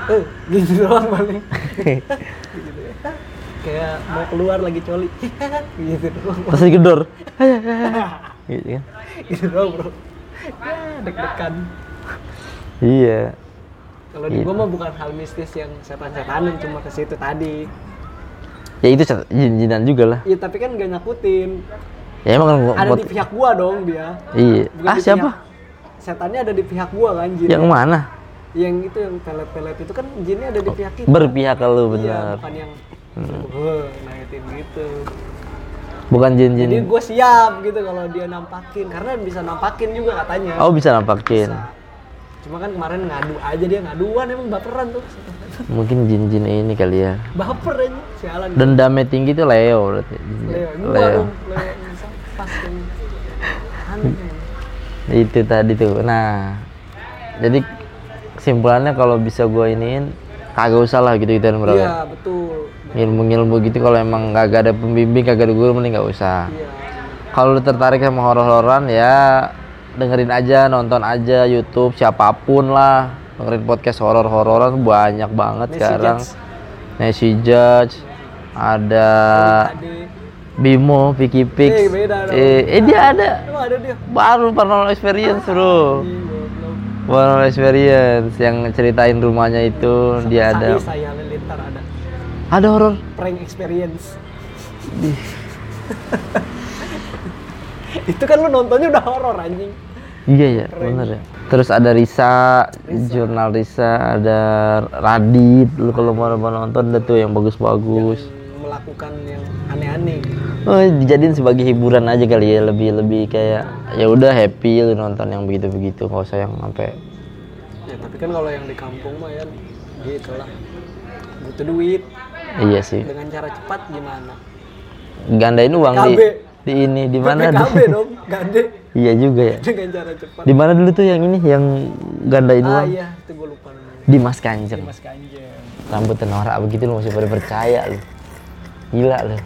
Eh, gitu doang paling. gitu [laughs] ya. Kayak mau keluar lagi coli. [laughs] gitu doang. terus digedor [laughs] gitu kan gitu doang bro. Ya, deg-degan. iya Kalau di gua mah bukan hal mistis yang setan-setanan cuma ke situ tadi. Ya itu jin-jinan juga lah Iya tapi kan gak nyakutin. ya emang kan gua- Ada buat di pihak gua dong dia. iya Bukan ah siapa pihak- setannya ada di pihak gua kan jin. yang mana Yang itu yang pelet-pelet itu kan jinnya ada di pihak kita. berpihak ke lu Iya, bener bukan yang "Wah, naikin gitu. bukan jin-jin Jadi gue siap gitu kalau dia nampakin karena bisa nampakin juga katanya. oh bisa nampakin Cuma kan kemarin ngadu aja dia ngaduan emang baperan tuh. Mungkin jin-jin ini kali ya. Baper aja sialan. dendamnya tinggi tuh Leo berarti Leo, Leo. Leo kan. Itu tadi tuh. Nah jadi kesimpulannya kalau bisa gua iniin kagak usah lah gitu gituan bro. Iya, betul. ilmu-ilmu gitu kalau emang kagak ada pembimbing kagak ada guru mending nggak usah. Iya. kalau lu tertarik sama horor-hororan ya dengerin aja nonton aja YouTube siapa pun lah dengerin podcast horor-hororan banyak banget Nancy sekarang Judge. Nancy Judge ada. Bimo, Vicky Pix Eh, beda dong. eh, eh dia ada Oh, ada dia. baru paranormal experience bro Ih, goblok. One experience yang ceritain rumahnya itu dia ada saya Halilintar ada ada horor. prank experience [laughs] itu kan lu nontonnya udah horor anjing Iya ya, bener ya. Terus ada Risa, jurnal Risa, ada Radit. Lu kalau mau mau nonton ada tuh yang bagus-bagus. yang melakukan yang aneh-aneh Oh, dijadiin sebagai hiburan aja kali ya, lebih lebih kayak ya udah happy lu nonton yang begitu-begitu, nggak usah yang sampai ya tapi kan kalau yang di kampung mah ya gitu lah butuh duit iya sih. dengan cara cepat gimana Gandain uang di KB. di ini di mana? PKB dong gande iya juga ya. dengan cara cepat Di mana dulu tuh yang ini yang gandain ah uang? iya itu gue lupa namanya Di Mas Kanjeng. Mas Kanjeng Rambut norak begitu lu masih pada percaya lu. Gila lu.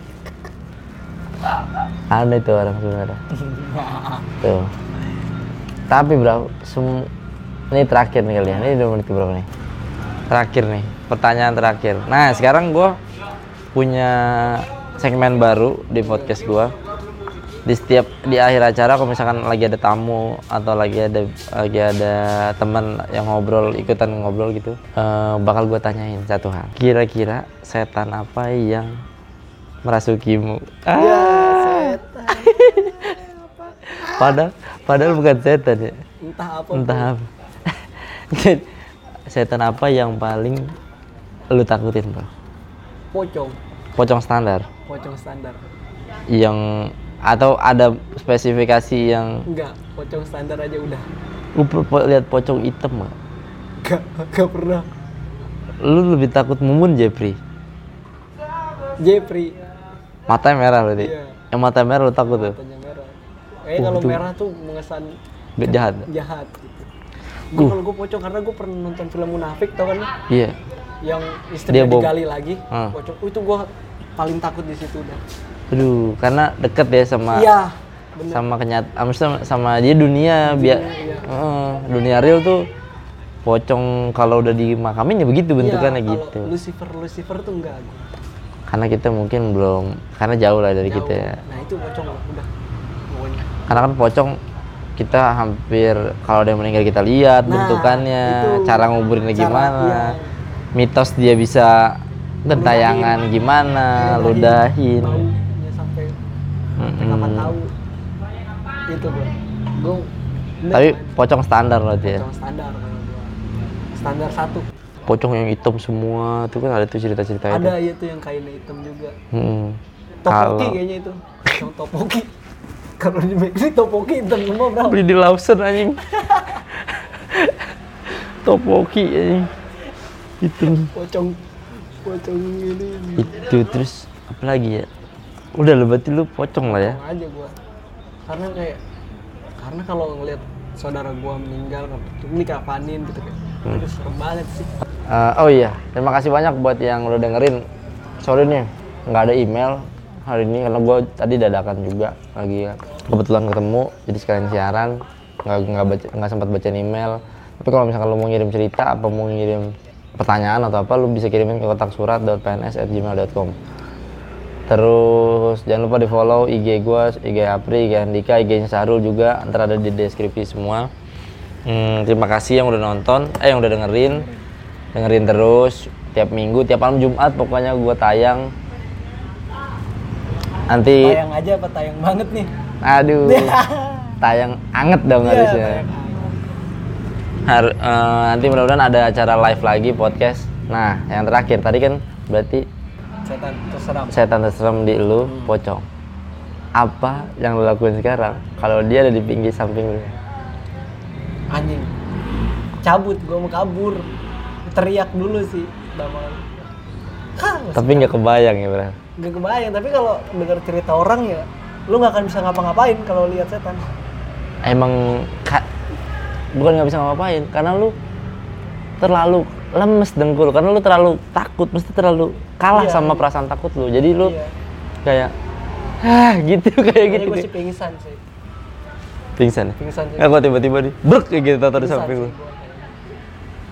Aneh tuh orang sebenarnya. [laughs] Tuh. Tapi bro, sem- ini terakhir nih kalian. Ini udah menit berapa nih? Terakhir nih, pertanyaan terakhir. Nah, sekarang gua punya segmen baru di podcast gua. Di setiap di akhir acara kalau misalkan lagi ada tamu atau lagi ada lagi ada teman yang ngobrol ikutan ngobrol gitu, eh, bakal gua tanyain satu hal. Kira-kira setan apa yang merasukimu? Ah. ya setan [laughs] Padahal, padahal bukan setan ya. entah apa Entah apa. [laughs] setan apa yang paling lu takutin, Bro? pocong Pocong standar pocong standar yang atau ada spesifikasi yang enggak pocong standar aja udah lu po- lihat pocong hitam nggak? enggak enggak pernah Lu lebih takut mumun Jepri. Jeffrey Matanya merah berarti. Iya. Yang mata merah lu takut tuh. matanya merah eh kalau merah tuh mengesan Gak jahat. jahat gitu gue kalau gue pocong karena gue pernah nonton film munafik tau kan Iya. yang istrinya digali lagi Ah. pocong itu gue paling takut di situ udah Aduh, karena deket ya sama iya bener. sama kenyat sama, sama dia dunia biar iya. Heeh, dunia real tuh pocong kalau udah dimakamin ya begitu bentukannya Iya, gitu. Lucifer Lucifer tuh enggak. Karena kita mungkin belum karena jauh lah dari Jauh. kita ya. Nah itu pocong udah. Pokoknya. Karena kan pocong kita hampir kalau ada yang meninggal kita lihat Nah, bentukannya itu. cara nguburinnya Cara- gimana. iya. mitos dia bisa gentayangan gimana ludahin. Baunya sampai Mm-mm. kapan tahu. Itu gua bener, tapi pocong standar berarti ya? Pocong standar standar satu. Pocong yang hitam semua itu kan ada tuh cerita-cerita itu. Ada ya tuh yang kainnya hitam juga. Hmm. topoki Kalau kayaknya itu. Pocong topoki. [laughs] Kalau di Megri topoki hitam semua bro. Beli di Lawson anjing. Topoki anjing. Itu pocong. Pocong ini. Itu terus apa lagi ya? Udah lu berarti lu pocong lah ya. Pocong aja gua karena kayak karena kalau ngelihat saudara gua meninggal ini kapanin gitu kayak Hmm. aduh serem banget sih Eh, oh iya, terima kasih banyak buat yang udah dengerin. Sorry nih, nggak ada email hari ini karena gue tadi dadakan juga lagi kebetulan ketemu jadi sekalian siaran nggak nggak baca nggak sempat bacain email. Tapi kalau misalkan lo mau ngirim cerita apa mau ngirim pertanyaan atau apa, lo bisa kirimin ke kotak surat .pns@gmail.com. Terus jangan lupa di follow IG gue, IG Apri, IG Andika, IG-nya Sahrul juga, ntar ada di deskripsi semua. Hmm, terima kasih yang udah nonton, eh yang udah dengerin, dengerin terus tiap minggu, tiap malam Jumat pokoknya gue tayang. Nanti, tayang aja apa tayang banget nih aduh, [laughs] tayang anget dong Iya, harusnya. Har- eh, nanti mudah-mudahan ada acara live lagi podcast. Nah, yang terakhir tadi kan berarti setan terserah setan terserem di lu pocong. Apa yang lu lakuin sekarang kalau dia ada di pinggir samping lu? anjing cabut gua mau kabur teriak dulu sih sama Tapi nggak kebayang ya, Bro. Gak kebayang, tapi kalau dengar cerita orang ya, lu nggak akan bisa ngapa-ngapain kalau lihat setan. Emang ka- bukan nggak bisa ngapain karena lu terlalu lemes dengkul karena lu terlalu takut mesti terlalu kalah Iya, sama iya. perasaan takut lu jadi lu Iya. kayak ah gitu [laughs] kayak Kayaknya gitu gue sih pingsan sih. pingsan ya? Pingsan sih. Kok tiba-tiba di brek kayak gitu tato di samping lu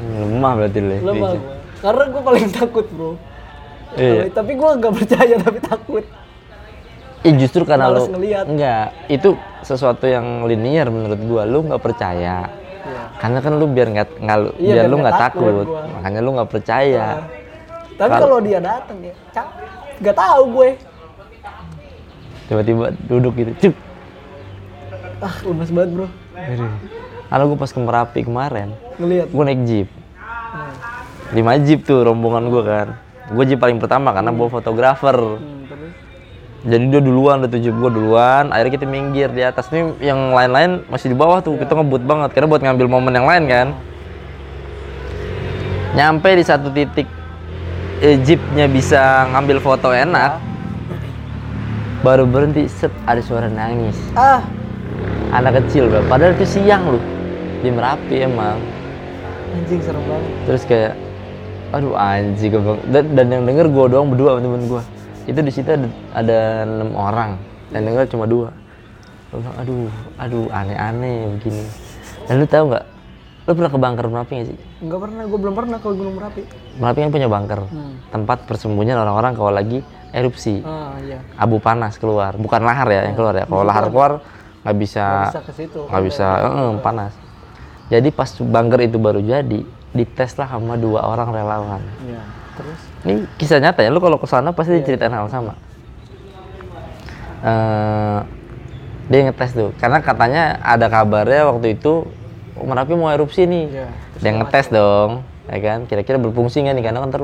lemah berarti lu ya, Lemah gua. Karena gue paling takut bro. Iya. Tapi gue nggak percaya [laughs] tapi takut. Ih justru karena lu ngeliat. enggak itu sesuatu yang linear menurut gua lu nggak percaya. Karena kan lu biar nggak nggak lu- Iya, biar biar lu nggak takut takut. gua. Makanya lu nggak percaya. Nah, tapi Kalau- dia datang ya nggak tahu gue Tiba-tiba duduk gitu. Cuk. ah lemes banget bro Kalau gue pas ke Merapi kemarin, ngelihat gue naik jeep. Hmm. Lima jeep tuh rombongan gue kan. Gue jeep paling pertama karena bawa fotografer. Hmm, Jadi dia duluan, udah tujuh gue duluan. Akhirnya kita minggir di atas nih, yang lain-lain masih di bawah tuh. Kita ngebut banget karena buat ngambil momen yang lain kan. Nyampe di satu titik eh, jeepnya bisa ngambil foto enak. Baru berhenti, set ada suara nangis. ah Anak kecil, bro. padahal itu siang loh di Merapi emang. anjing serem banget Terus kayak, aduh anjing gue bilang. dan, dan yang denger gue doang berdua temen gue. Itu di situ ada, ada enam orang, dan denger cuma dua. Gue bilang, aduh, aduh aneh-aneh begini. Dan lu tahu nggak? Lu pernah ke bunker Merapi nggak sih? nggak pernah gue belum pernah ke Gunung Merapi Merapi kan punya bunker, hmm. tempat persembunyian orang-orang kalau lagi erupsi. ah iya Abu panas keluar, bukan lahar ya yang keluar ya. Kalau lahar keluar nggak bisa bisa ke situ nggak bisa eh, panas jadi pas bunker itu baru jadi dites lah sama dua orang relawan iya terus ini kisah nyata ya. Lu kalau ke sana pasti diceritain hal sama. Eh, dia ngetes tuh. Karena katanya ada kabarnya waktu itu Merapi mau erupsi nih. Iya. dia ngetes dong ya kan? Kira-kira berfungsi nggak nih? Karena kan ter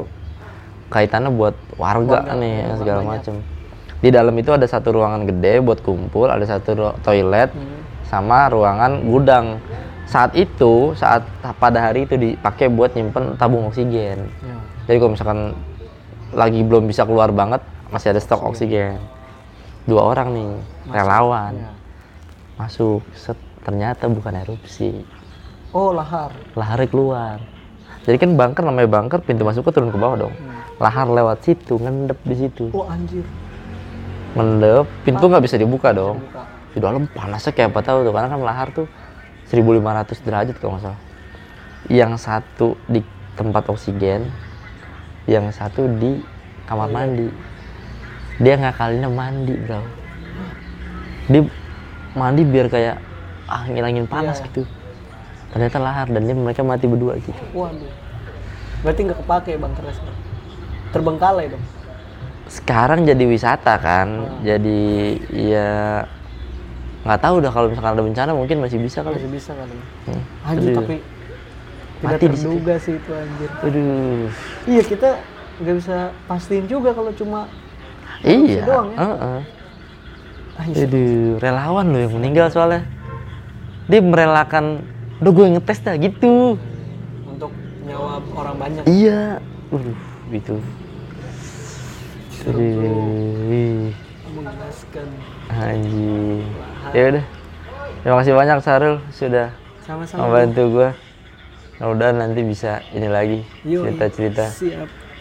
kaitannya buat warga, nih segala macem. Di dalam itu ada satu ruangan gede buat kumpul ada satu toilet Hmm. sama ruangan gudang. Saat itu saat pada hari itu dipakai buat nyimpen tabung oksigen. Ya. jadi kalau misalkan lagi belum bisa keluar banget masih ada stok oksigen. Dua orang nih relawan. Ya. masuk set ternyata bukan erupsi. Oh lahar. Laharnya keluar. Jadi kan bunker namanya bunker pintu masuknya turun ke bawah dong. Hmm. lahar lewat situ ngendep di situ. Oh anjir. Ngendep pintu nggak bisa dibuka dong. di dalam panasnya kayak apa tahu tuh karena kan lahar tuh 1500 derajat kalau nggak salah. Yang satu di tempat oksigen yang satu di kamar mandi. Dia ngakalinnya mandi bro. Dia mandi biar kayak ah ngilangin panas Iya. gitu. Ternyata lahar dan dia mereka mati berdua gitu. Waduh. Berarti nggak kepake bang keras terbengkalai dong sekarang jadi wisata kan? Jadi ya nggak tahu udah kalau misalkan ada bencana mungkin masih bisa kali. Masih bisa kali. Hmm. anjir tapi tidak Mati di situ. terduga sih itu anjir. Aduh. Iya kita nggak bisa pastiin juga kalau cuma iya. doang ya? heeh. anjir aduh relawan loh yang meninggal soalnya. Dia merelakan udah gue ngetes dah gitu. Untuk nyawa orang banyak. Iya. Uh gitu. Aduh. Mengenaskan. Anjing. Ya udah. Terima kasih banyak Sarul sudah sama-sama membantu gue mudah nanti bisa ini lagi cerita-cerita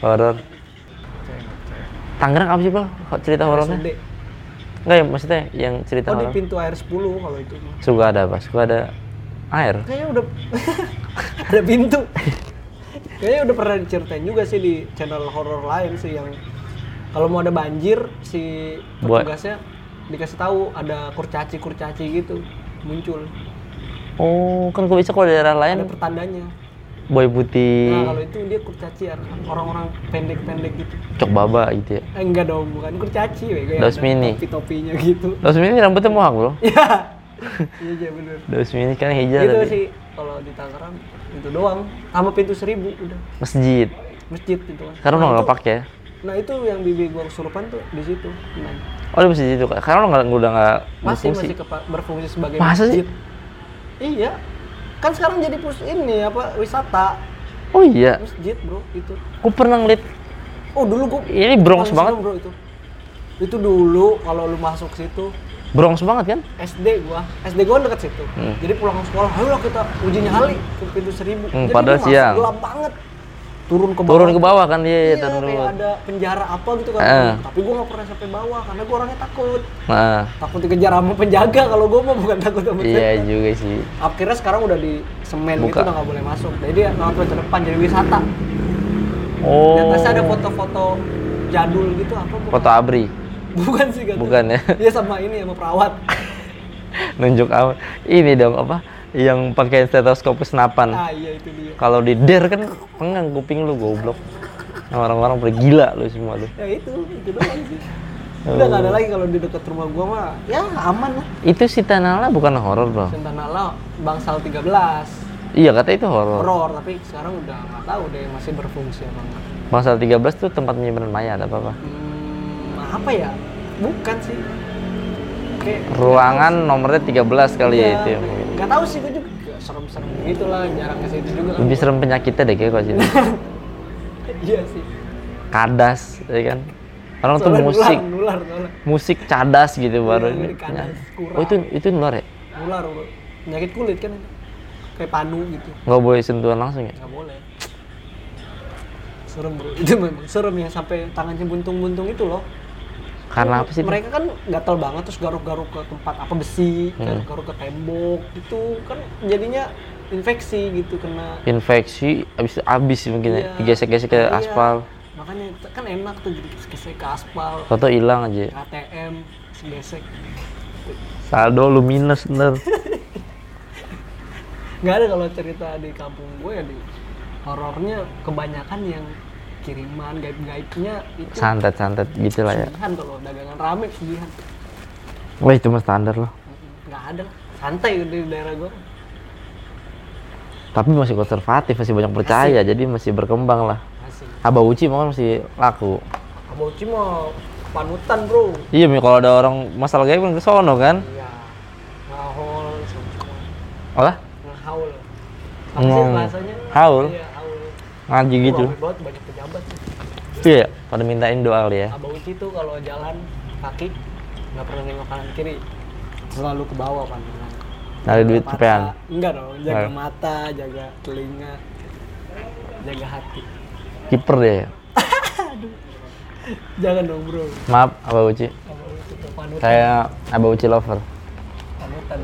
horor. Tangerang apa sih bang? Cerita horornya? Enggak ya maksudnya yang cerita oh di horor. pintu air 10 kalau itu. Suka ada apa? Suka ada air? Kayaknya udah [laughs] ada pintu. Kayaknya udah pernah diceritain juga sih di channel horor lain sih yang kalau mau ada banjir si Buat- petugasnya dikasih tahu ada kurcaci kurcaci gitu muncul oh kan kok bisa kalau daerah ada lain pertandanya. Boy putih nah kalau itu dia kurcaci ya, orang-orang pendek-pendek gitu. Cok baba gitu ya? Eh, enggak dong bukan. Kurcaci ada mini. topi-topinya gitu. Terus ini rambutnya mohak bro. [laughs] Iya. Iya iya bener. Dos ini kan hijau itu tadi. sih kalau di Tangerang itu doang. Sama pintu seribu udah. Masjid. Masjid itu kan sekarang lo nggak pakai ya? Nah itu yang bibi gua kesurupan tuh di situ. Nah, oh di masjid itu sekarang lo nggak udah nggak masih berfungsi? masih kepa- berfungsi sebagai Masa sih? Iya. Kan sekarang jadi pus ini apa wisata. Oh iya. Masjid bro itu. Gue pernah ngeliat oh dulu gua ini Bronx banget. bro itu. Itu dulu kalau lu masuk situ. Bronx banget kan? SD gua. SD gua dekat situ. Hmm. jadi pulang sekolah ayo kita uji nyali ke pintu seribu. Hmm, jadi padahal gua masuk siang. gelap banget turun ke bawah turun ke bawah kan dia Iya, turun dulu kayak ada penjara apa gitu kan. Eh. Tapi gua nggak pernah sampai bawah karena gua orangnya takut. nah Takut dikejar sama penjaga kalau gua mah bukan takut sama iya setan. juga sih Akhirnya sekarang udah di semen gitu Buka. udah nggak boleh masuk. Jadi ya nggak ke depan jadi wisata. Di oh atasnya ada foto-foto jadul gitu apa bukan? foto abri Bukan sih kata. Bukan ya? Iya sama ini sama perawat. [laughs] nunjuk apa ini dong apa yang pakai stetoskop senapan. ah iya itu dia Kalau di der kan pengang kuping lu goblok. Nah, Orang-orang pada gila lu semua lu. ya itu itu doang sih udah nggak ada lagi kalau di dekat rumah gua mah ya aman lah Itu si Tanala bukan horor, Bro. Sentanala Bangsal 13 Iya, kata itu horor. horor tapi sekarang udah nggak tahu deh masih berfungsi apa enggak Bangsal 13 tuh tempat penyimpanan mayat apa apa? hmm, apa ya bukan sih Ruangan nomornya 13 kali ya Iya, itu. ya, mungkin. nggak tahu sih gua juga serem-serem gitu lah jarang ke situ juga kan Lebih serem penyakitnya deh kayak kok sini. [laughs] iya sih Kadas, ya kan? Orang tuh musik, nular nular nular musik cadas gitu baru Iya, ini. dari kadas, kurang. Oh itu itu nular ya? nular penyakit kulit kan itu kayak panu gitu Nggak boleh sentuhan langsung ya? nggak boleh serem bro [laughs] itu memang serem yang sampai tangannya buntung-buntung itu loh Karena apa sih? itu? mereka kan gatal banget terus garuk-garuk ke tempat apa besi Hmm. garuk-garuk ke tembok itu kan jadinya infeksi gitu kena Infeksi abis abis mungkin ya, Iya. digesek-gesek ke Iya. aspal. makanya kan enak tuh jadi gesek ke aspal Toto hilang aja. ATM gesek Saldo lu minus bener. [laughs] nggak ada kalau cerita di kampung gue ya di horornya kebanyakan yang kiriman gaib-gaibnya itu Santet-santet gitu lah ya. pesugihan kalau dagangan rame pesugihan Wah itu mah standar loh. nggak ada santai di daerah gue Tapi masih konservatif, masih banyak percaya, jadi masih berkembang lah. masih Abah Uci mah kan masih laku. Aboci mah panutan bro Iya, kalau ada orang masalah gaib kan ke sono kan? iya ngahol Olah, ngahaul apa sih bahasanya haul. iya haul ngaji gitu. Banyak Iya, pada mintain doa kali ya. Abah Uci tuh kalau jalan kaki nggak pernah nengok kanan kiri. Selalu ke bawah pandangan Ada duit cepean. enggak dong jaga mata jaga telinga jaga hati. Kiper dia ya. [laughs] jangan dong bro. Maaf, Abah Uci. Abah Uci tuh panutan Saya Abah Uci lover. panutan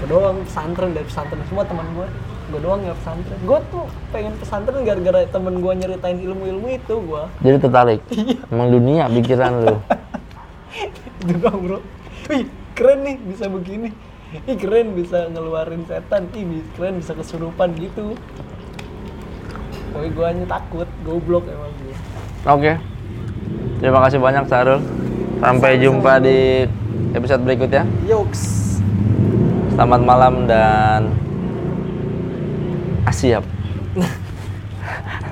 gue doang pesantren dari pesantren. Semua teman gue gue doang nggak pesantren gue tuh pengen pesantren gara-gara temen gue nyeritain ilmu-ilmu itu gue Jadi tertarik. Emang dunia pikiran lu. [laughs] itu doang bro wih keren nih bisa begini ih keren bisa ngeluarin setan ih keren bisa kesurupan gitu Pokoknya gue hanya takut goblok emang gue Oke. Terima kasih banyak Sarul. Sampai jumpa di episode berikutnya. yoks Selamat malam dan Ah, siap. [laughs]